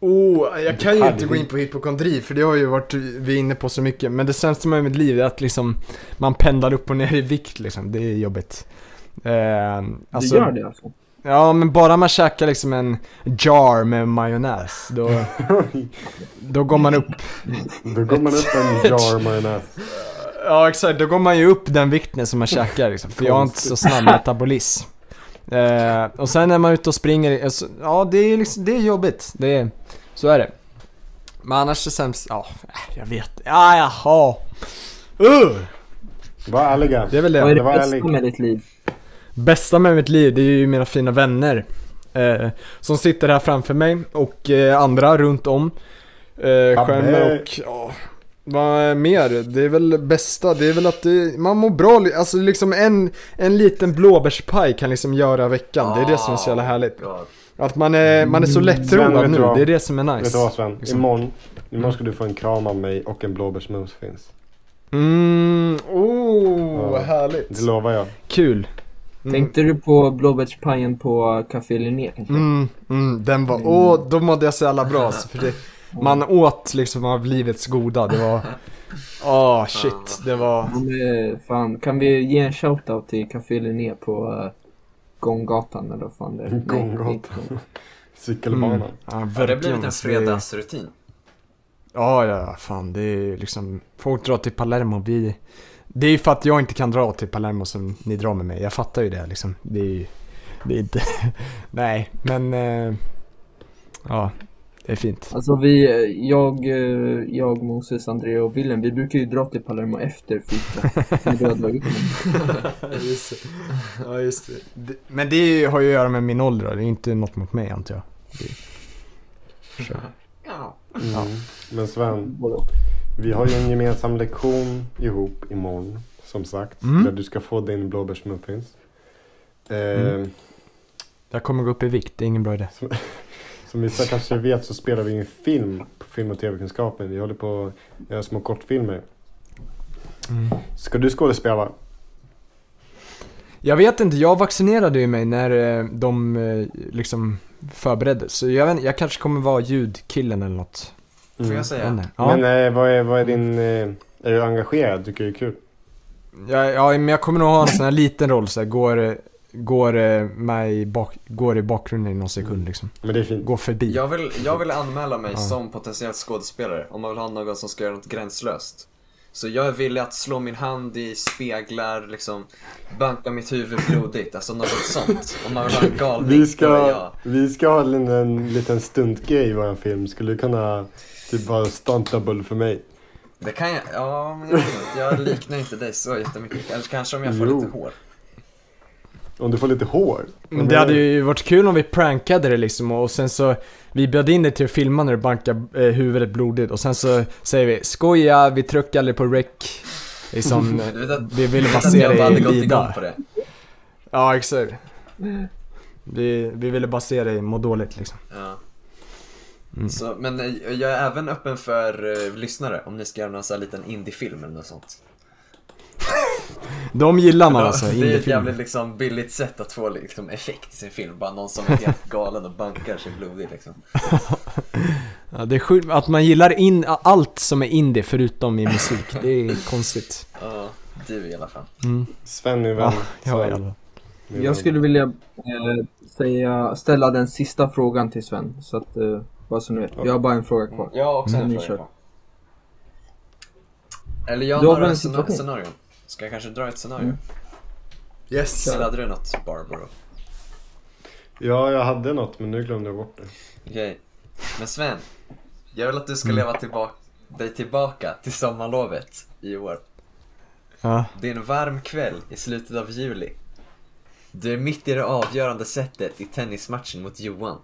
Oh, jag kan ju inte gå in på hypokondri för det har ju varit vi är inne på så mycket. Men det sämsta med mitt liv är att liksom man pendlar upp och ner i vikt liksom. Det är jobbigt. Eh, alltså, du gör det alltså? Ja, men bara man käkar liksom en jar med majonnäs, då, då går man upp. Då går man upp en jar majonnäs. Ja, exakt. Då går man ju upp den vikten som man käkar liksom. För jag har inte så snabb metabolism. Eh, och sen när man är ute och springer, alltså, ja det är liksom, det är jobbigt. Det är, så är det. Men annars är sämst, ja, jag vet. Ja, jaha. Uh! Var ärliga. Det är väl Vad är det. det var bästa ärlig. med ditt liv? Bästa med mitt liv, det är ju mina fina vänner. Eh, som sitter här framför mig och eh, andra runt om. Eh, skärmar och, ja, vad är mer? Det är väl bästa, det är väl att det, man mår bra, alltså liksom en, en liten blåbärspaj kan liksom göra veckan. Det är det som är så jävla härligt. God. Att man är, man är så Sven, lättroad nu, det är det som är Vet du nice. vad Sven? Liksom. Imorgon, imorgon ska du få en kram av mig och en blåbärsmos finns. Mm, oh, Ja. härligt. Det lovar jag. Kul. Mm. Tänkte du på blåbärspajen på Café Linné kanske? Mm, mm, den var, åh, då mådde jag så jävla bra alltså, för det, Man åt liksom av livets goda, det var, åh shit, det var, eh, fan, kan vi ge en shoutout till Café Linné på uh, Gånggatan eller vad fan det är? Gånggatan. det Cykelbanan. mm, ja, Har det verkligen, blivit en alltså, det- fredagsrutin? Ja, ja, fan det är liksom, folk drar till Palermo, vi, det är ju för att jag inte kan dra till Palermo som ni drar med mig, jag fattar ju det liksom, det är ju, det är inte, nej, men, eh, ja, det är fint. Alltså vi, jag, eh, jag, Moses, André och Willem, vi brukar ju dra till Palermo efter fika. När du har dragit honom. just det. Ja, just det. det. Men det har ju att göra med min ålder det är inte något mot mig antar jag. Ja. Mm. Men Sven. Vi har ju en gemensam lektion ihop imorgon. Som sagt. Mm. Där du ska få din blåbärsmuffins. Eh, Mm. Jag kommer gå upp i vikt, det är ingen bra idé. Som vissa kanske vet så spelar vi en film på film och tv-kunskapen. Vi håller på att göra små kortfilmer. Mm. Ska du skådespela? Jag vet inte, jag vaccinerade ju mig när eh, de eh, liksom förberedde. Så jag, vet, jag kanske kommer vara ljudkillen eller något. Får jag säga? Ja. Men eh, vad, är, vad är din... Eh, är du engagerad? Tycker du det är kul? Ja, ja, men jag kommer nog ha en sån här liten roll så här, går, går, eh, i bak, går i bakgrunden i någon sekund liksom. Men det är fint. Går förbi. Jag vill, jag vill anmäla mig Ja. som potentiell skådespelare om man vill ha någon som ska göra något gränslöst. Så jag är villig att slå min hand i speglar, liksom banka mitt huvud blodigt, alltså något sånt. Om man vill ha en galning, Vi då är ska, jag. vi ska ha en, en liten stuntgrej i vår film. Skulle du kunna typ vara stuntable för mig? Det kan jag, ja men jag, jag liknar inte dig så jättemycket. Eller kanske om jag får Jo. lite hår. Om du får lite hår? Men det hade ju varit kul om vi prankade det liksom och sen så Vi bjöd in dig till att filma när du bankar eh, huvudet blodigt och sen så säger vi Skoja, vi tryckte aldrig på rec Liksom, Du vet att, vi ville bara se bara dig lida på det. Ja exakt vi, vi ville bara se dig må dåligt liksom Ja. Mm. Så, men eh, jag är även öppen för eh, lyssnare om ni ska göra någon sån här liten indiefilm eller något sånt. De gillar man alltså, det är ett indiefilm jävligt liksom billigt sätt att få liksom, effekt i sin film. Bara någon som är helt galen och bankar sig blodig liksom. ja, Det är sjukt att man gillar in, allt som är indie förutom i musik, det är konstigt Ja, du i alla fall. mm. Sven min vän. Ja, ja, Sven, jävlar. min Jag skulle vilja eh, säga, ställa den sista frågan till Sven. Så att, eh, så ni vet. Jag har bara en fråga kvar. Jag har också Mm, en ni fråga kvar. Eller jag har Du några väl en scena- situation? scenarion. Ska jag kanske dra ett scenario? Mm. Yes! Eller hade du något Barbaro? Ja, jag hade något men nu glömde jag bort det. Okej. Men Sven, jag vill att du Mm. ska leva tillbaka, dig tillbaka till sommarlovet i år. Ja, Det är en varm kväll i slutet av juli. Du är mitt i det avgörande setet i tennismatchen mot Johan.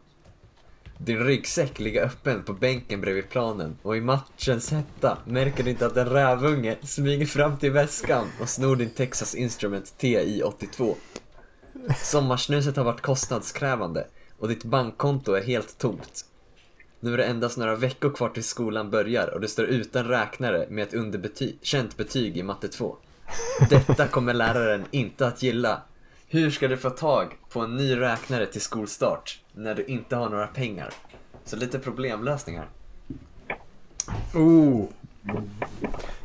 Din ryggsäck ligger öppen på bänken bredvid planen och i matchens hetta märker du inte att en rävunge smyger fram till väskan och snor din Texas Instrument TI-82. Sommarsnuset har varit kostnadskrävande och ditt bankkonto är helt tomt. Nu är det endast några veckor kvar till skolan börjar och du står utan räknare med ett underkänt känt betyg i matte 2. Detta kommer läraren inte att gilla. Hur ska du få tag på en ny räknare till skolstart när du inte har några pengar? Så lite problemlösning här. Oh.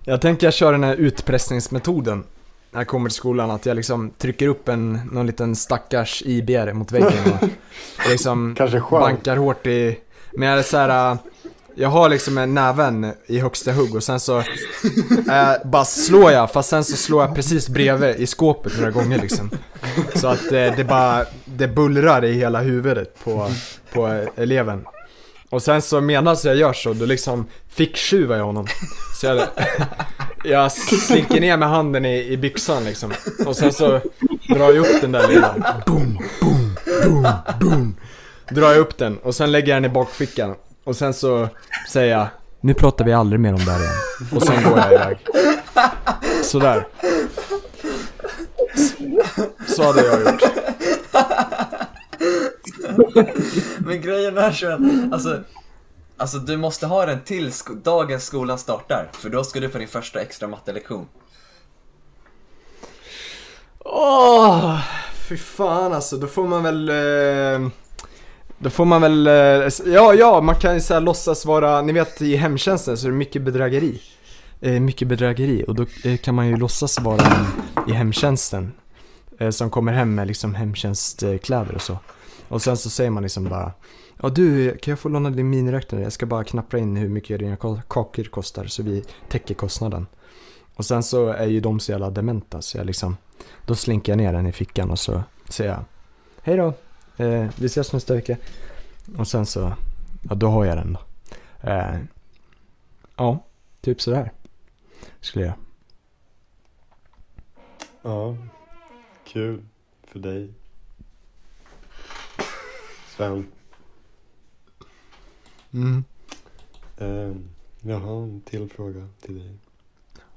Jag tänker jag kör den här utpressningsmetoden när jag kommer till skolan. Att jag liksom trycker upp en, någon liten stackars IBR mot väggen och liksom bankar hårt i... Men jag är så här, äh, Jag har liksom en näven i högsta hugg och sen så äh, bara slår jag, fast sen så slår jag precis bredvid i skåpet några gånger liksom. Så att eh, det bara, det bullrar i hela huvudet på, på eleven. Och sen så medan jag gör så, då liksom ficktjuvar jag honom. Så jag, jag slinker ner med handen i, i byxan liksom. Och sen så drar jag upp den där lilla, boom, boom, boom, boom. Drar jag upp den och sen lägger jag den i bakfickan. Och sen så säger jag, nu pratar vi aldrig mer om det här igen. Och sen går jag iväg. Sådär. Så hade jag gjort. Men grejen är så att, alltså, alltså du måste ha den till sko- dagen skolan startar. För då ska du på din första extra mattelektion. Åh, fy fan alltså. Då får man väl... Eh, då får man väl... Eh, ja, ja, man kan ju såhär låtsas vara... Ni vet i hemtjänsten så är det mycket bedrägeri. Eh, mycket bedrägeri och då eh, kan man ju låtsas vara i hemtjänsten. Eh, som kommer hem med liksom hemtjänstkläder och så. Och sen så säger man liksom bara Ja du, kan jag få låna din miniräknare? Jag ska bara knappra in hur mycket dina kakor kostar så vi täcker kostnaden. Och sen så är ju de så jävla dementa så jag liksom Då slinker jag ner den i fickan och så säger jag Hej då, eh, vi ses nästa vecka. Och sen så, ja då har jag den då. Eh, ja, typ sådär. Skulle jag. Ja, kul för dig. Sven. Mm. Ehm, jag har en till fråga till dig.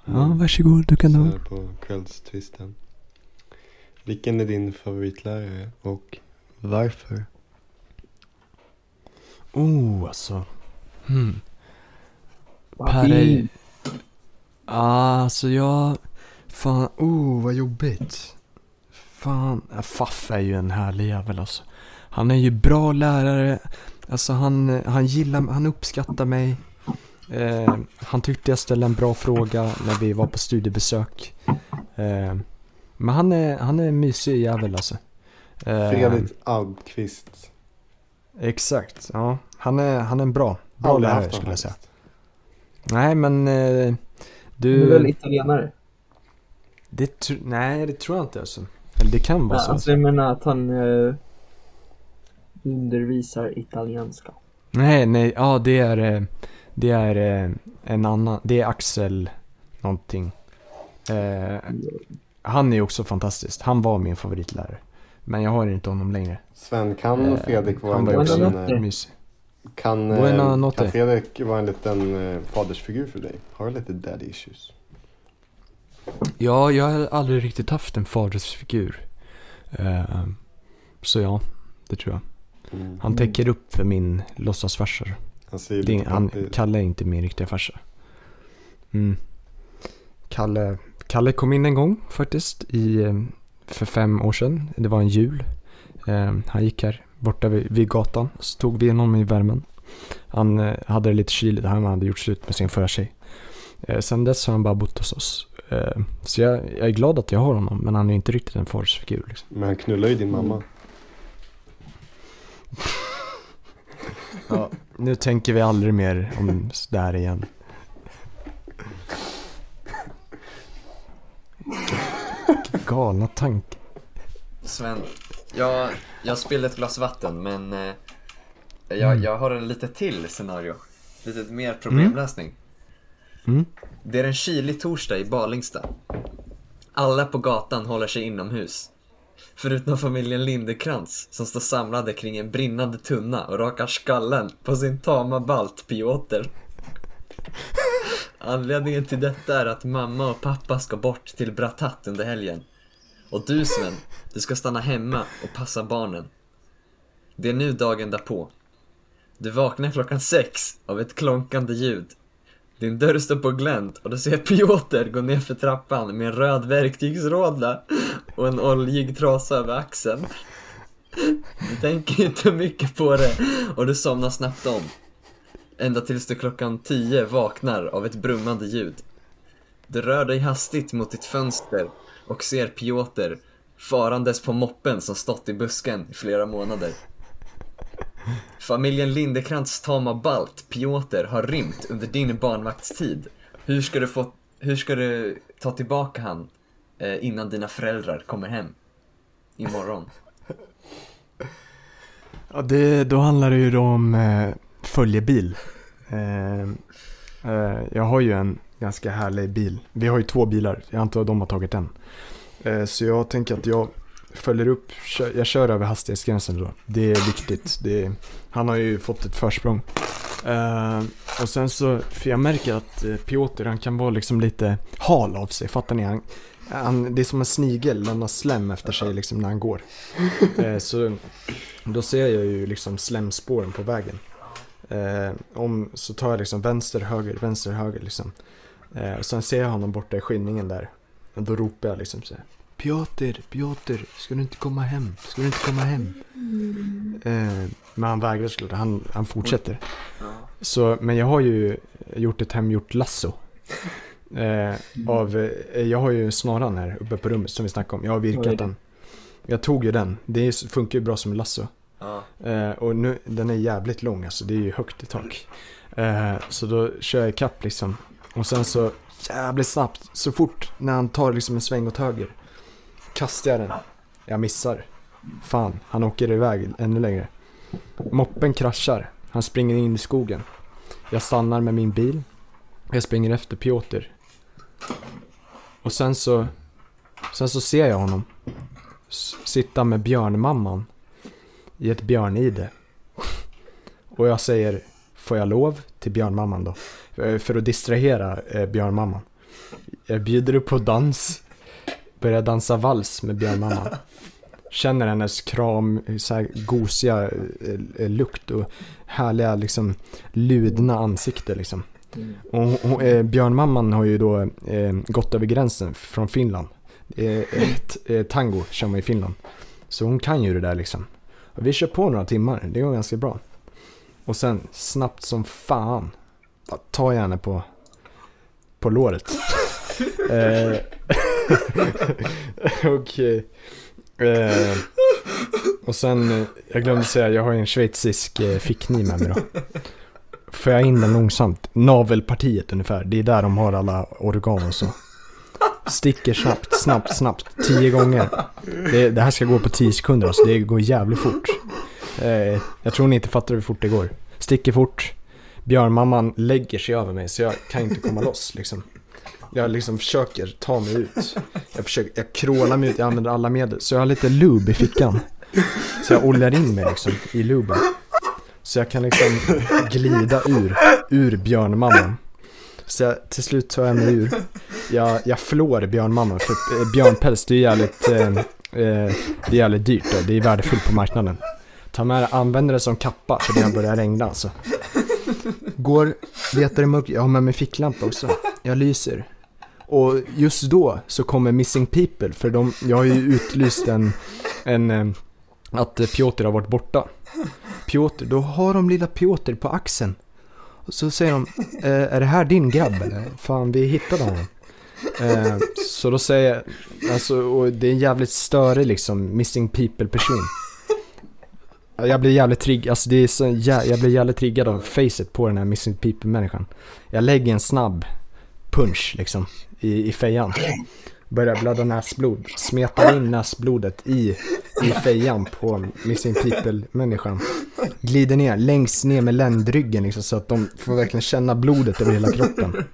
Ja, varsågod, du kan ha. på kvällstvisten. Vilken är din favoritlärare och varför? Oh, alltså. Hmm. Per fint. Ah, alltså jag... Fan, oh vad jobbigt. Fan, Faff är ju en härlig jävel alltså. Han är ju bra lärare. Alltså han, han gillar, han uppskattar mig. Eh, han tyckte jag ställde en bra fråga när vi var på studiebesök. Eh, men han är, han är en mysig jävel alltså. Eh, Fredrik Almqvist. Exakt, ja. Han är, han är en bra, bra Aldrig lärare haft skulle jag säga. Nej men eh, Du är du... väl italienare? Det tr- nej, det tror jag inte alltså. Eller det kan vara Ja, så. alltså jag menar att han eh, undervisar italienska. Nej, nej, ja det är, eh, det är eh, en annan, det är Axel någonting. Eh, han är också fantastisk. Han var min favoritlärare. Men jag har inte honom längre. Sven, kan Eh, Fredrik vara en liten, eh, mysig. kan, kan Fredrik vara en liten fadersfigur för dig? Har du lite daddy issues? Ja, jag har aldrig riktigt haft en fadersfigur. Eh, så ja, det tror jag. Mm. Han täcker upp för min låtsasfarsa. Han Det Han. Kalle är inte min riktiga farsa. Mm. Kalle, Kalle kom in en gång faktiskt i, eh, för fem år sedan. Det var en jul. Eh, han gick här borta vid, vid gatan. Så tog vi honom i värmen. Han eh, hade det lite kyligt. Han hade gjort slut med sin förra tjej. Sen dess har han bara bott hos oss. Eh, så jag, jag är glad att jag har honom. Men han är inte riktigt en farsfigur. Liksom. Men han knullar ju din mamma. Ja, nu tänker vi aldrig mer om det här igen. Galna tankar. Sven, jag, jag spillde ett glas vatten men eh, jag, Mm. jag har en lite till scenario. Lite mer problemlösning. Mm. Mm. Det är en kylig torsdag i Balingsta. Alla på gatan håller sig inomhus. Förutom familjen Lindekrans som står samlade kring en brinnande tunna och rakar skallen på sin tama baltpioter. Anledningen till detta är att mamma och pappa ska bort till Bratat under helgen. Och du Sven, du ska stanna hemma och passa barnen. Det är nu dagen därpå. Du vaknar klockan sex av ett klonkande ljud. Din dörr står på glänt och du ser Piotr gå ner för trappan med en röd verktygsråda och en oljig trasa över axeln. Du tänker inte mycket på det och du somnar snabbt om. Ända tills du klockan 10 vaknar av ett brummande ljud. Du rör dig hastigt mot ditt fönster och ser Piotr farandes på moppen som stått i busken i flera månader. Familjen Lindekrantz tama balt, Piotr, har rymt under din barnvaktstid. Hur ska du, få, hur ska du ta tillbaka han eh, innan dina föräldrar kommer hem? Imorgon. Ja, det, då handlar det ju då om eh, följebil. Eh, eh, jag har ju en ganska härlig bil. Vi har ju två bilar, jag antar att de har tagit en. Eh, så jag tänker att jag följer upp, jag kör över hastighetsgränsen då. Det är viktigt. Det är, han har ju fått ett försprång. Eh, och sen så, för jag märker att eh, Piotr han kan vara liksom lite hal av sig, fattar ni? Han, han, det är som en snigel, lämnar slem efter sig liksom när han går. Eh, så då ser jag ju liksom slemspåren på vägen. Eh, om, så tar jag liksom vänster, höger, vänster, höger liksom. Och sen ser jag honom borta i skynningen där. Och då ropar jag liksom så här. Piotr, Piotr, ska du inte komma hem? Ska du inte komma hem? Eh, men han vägrar såklart, han, han fortsätter. Så, men jag har ju gjort ett hemgjort lasso. Eh, av, eh, jag har ju snaran här uppe på rummet som vi snackade om. Jag har virkat den. Jag tog ju den. Det är, funkar ju bra som lasso. Ja. Eh, och nu, den är jävligt lång alltså, det är ju högt i tak. Eh, så då kör jag ikapp liksom. Och sen så jävligt snabbt, så fort när han tar liksom en sväng åt höger. Kastar jag den. Jag missar. Fan, han åker iväg ännu längre. Moppen kraschar. Han springer in i skogen. Jag stannar med min bil. Jag springer efter Piotr. Och sen så, sen så ser jag honom s- sitta med björnmamman i ett björnide. Och jag säger, får jag lov till björnmamman då? För att distrahera eh, björnmamman. Jag bjuder upp på dans, börjar dansa vals med björnmamman. Känner hennes kram, så här gosiga eh, lukt och härliga liksom ludna ansikte liksom. Mm. Och, och eh, björnmamman har ju då eh, gått över gränsen från Finland. Eh, ett, eh, tango kör man i Finland. Så hon kan ju det där liksom. Och vi kör på några timmar, det går ganska bra. Och sen snabbt som fan tar jag henne på, på låret eh, och, eh, och sen, eh, jag glömde säga, jag har ju en schweizisk eh, fickkniv med mig då. Får jag in den långsamt, navelpartiet ungefär, det är där de har alla organ och så. Sticker snabbt, snabbt, snabbt, tio gånger. Det, det här ska gå på tio sekunder alltså, det går jävligt fort. Eh, jag tror ni inte fattar hur fort det går. Sticker fort, björnmamman lägger sig över mig så jag kan inte komma loss liksom. Jag liksom försöker ta mig ut. Jag försöker, jag krålar mig ut, jag använder alla medel. Så jag har lite lube i fickan. Så jag oljar in mig liksom i luben. Så jag kan liksom glida ur, ur björnmamman. Så jag, till slut tar jag mig ur. Jag, jag flår björnmamman för eh, björnpäls det är jävligt, eh, eh det är jävligt dyrt. Då. Det är värdefullt på marknaden. Ta med det, använder det som kappa för det har börjat regna alltså. Går, letar i mörkret, jag har med mig ficklampa också. Jag lyser. Och just då så kommer Missing People för de, jag har ju utlyst en, en eh, att Piotr har varit borta. Piotr, då har de lilla Piotr på axeln. Och så säger de, eh, är det här din grabb eller? Fan, vi hittade honom. Eh, så då säger jag, alltså, och det är en jävligt störig liksom, missing people person. Jag blir jävligt triggad, alltså det är så jä- jag blir jävligt triggad av facet på den här missing people människan. Jag lägger en snabb punch liksom i, i fejan. Börjar blöda näsblod, smetar in näsblodet i, i fejan på missing people människan. Glider ner, längst ner med ländryggen liksom, så att de får verkligen känna blodet över hela kroppen.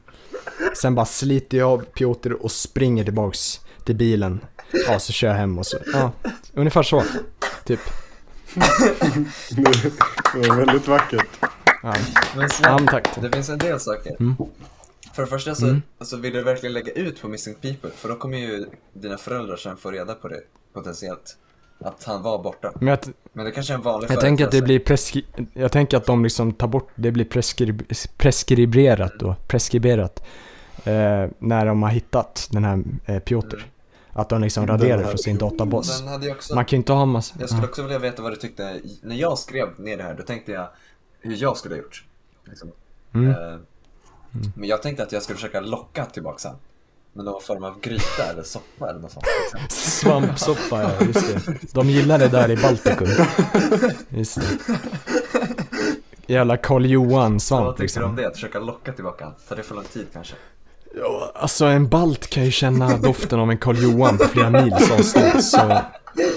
Sen bara sliter jag av Piotr och springer tillbaks till bilen. Ja, så kör jag hem och så, ja, ungefär så. Typ. Det var väldigt vackert. Ja, Men ja Sven, men tack. det finns en del saker. Mm. För det första så Mm. alltså, vill du verkligen lägga ut på Missing People, för då kommer ju dina föräldrar sen få reda på det potentiellt. Att han var borta. Men jag, Men det kanske är en vanlig jag tänker att det blir preskri- Jag tänker att de liksom tar bort, det blir preskrib- preskriberat då, preskriberat. Eh, när de har hittat den här eh, Piotr. Att de liksom raderar från sin databas. Också... Man kan ju inte ha massa... Jag skulle också vilja veta vad du tyckte, när jag skrev ner det här, då tänkte jag hur jag skulle ha gjort. Liksom. Mm. Eh, Men jag tänkte att jag skulle försöka locka tillbaka sen. Med någon form av gryta eller soppa eller något sånt. Svampsoppa, ja just det. De gillar det där i Baltikum. Just det. Jävla Karl Johan Vad tyckte du om liksom. det? Att försöka locka tillbaka? Tar det för lång tid kanske? Ja, alltså en balt kan ju känna doften av en Karl Johan på flera mils avstånd. Så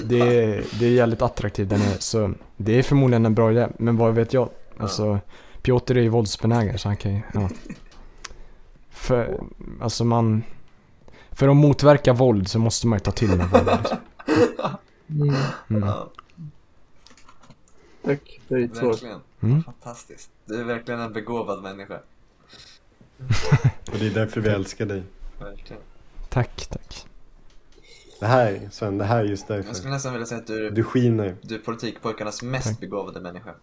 det är, det är jävligt attraktivt där nere. Så det är förmodligen en bra idé. Men vad vet jag? Alltså, Piotr är ju våldsbenägen så han kan ju, ja. För, alltså man... För att motverka våld så måste man ju ta till med våld. Liksom. Mm, Mm. Tack för ditt svar. verkligen. Mm. Fantastiskt. Du är verkligen en begåvad människa. Och det är därför vi älskar dig. Verkligen. Tack, tack. Det här, Sven, det här är just Jag därför. skulle nästan vilja säga att du, Du skiner. du är politikpojkarnas mest Tack. begåvade människa.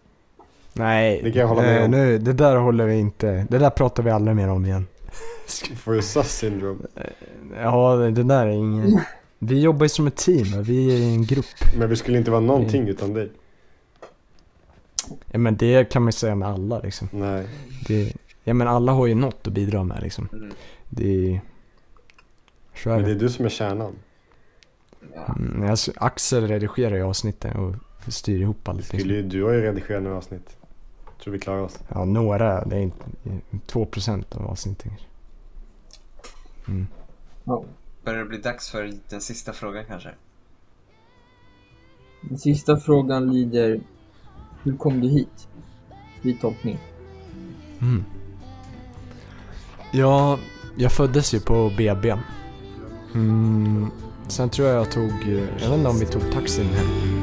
Nej, Det kan jag hålla med om. nu, det där håller vi inte, det där pratar vi aldrig mer om igen. For your sus syndrome. Ja, det där är ingen... Vi jobbar ju som ett team, vi är en grupp. Men vi skulle inte vara någonting utan dig. Ja, men det kan man ju säga med alla liksom. Nej. Det, ja men alla har ju något att bidra med liksom. Mm. Det är Men det är du som är kärnan. Mm, alltså, Axel redigerar ju avsnitten och styr ihop allt. Skulle Liksom. du har ju redigerat några avsnitt. Tror vi klarar oss. Ja, några, det är inte, 2% av avsnitten. Mm. Ja. Börjar det bli dags för den sista frågan kanske? Den sista frågan lyder Hur kom du hit? Fri tolkning. Mm. Ja, jag föddes ju på BB. Mm. Sen tror jag jag tog, jag vet inte om vi tog taxin hem.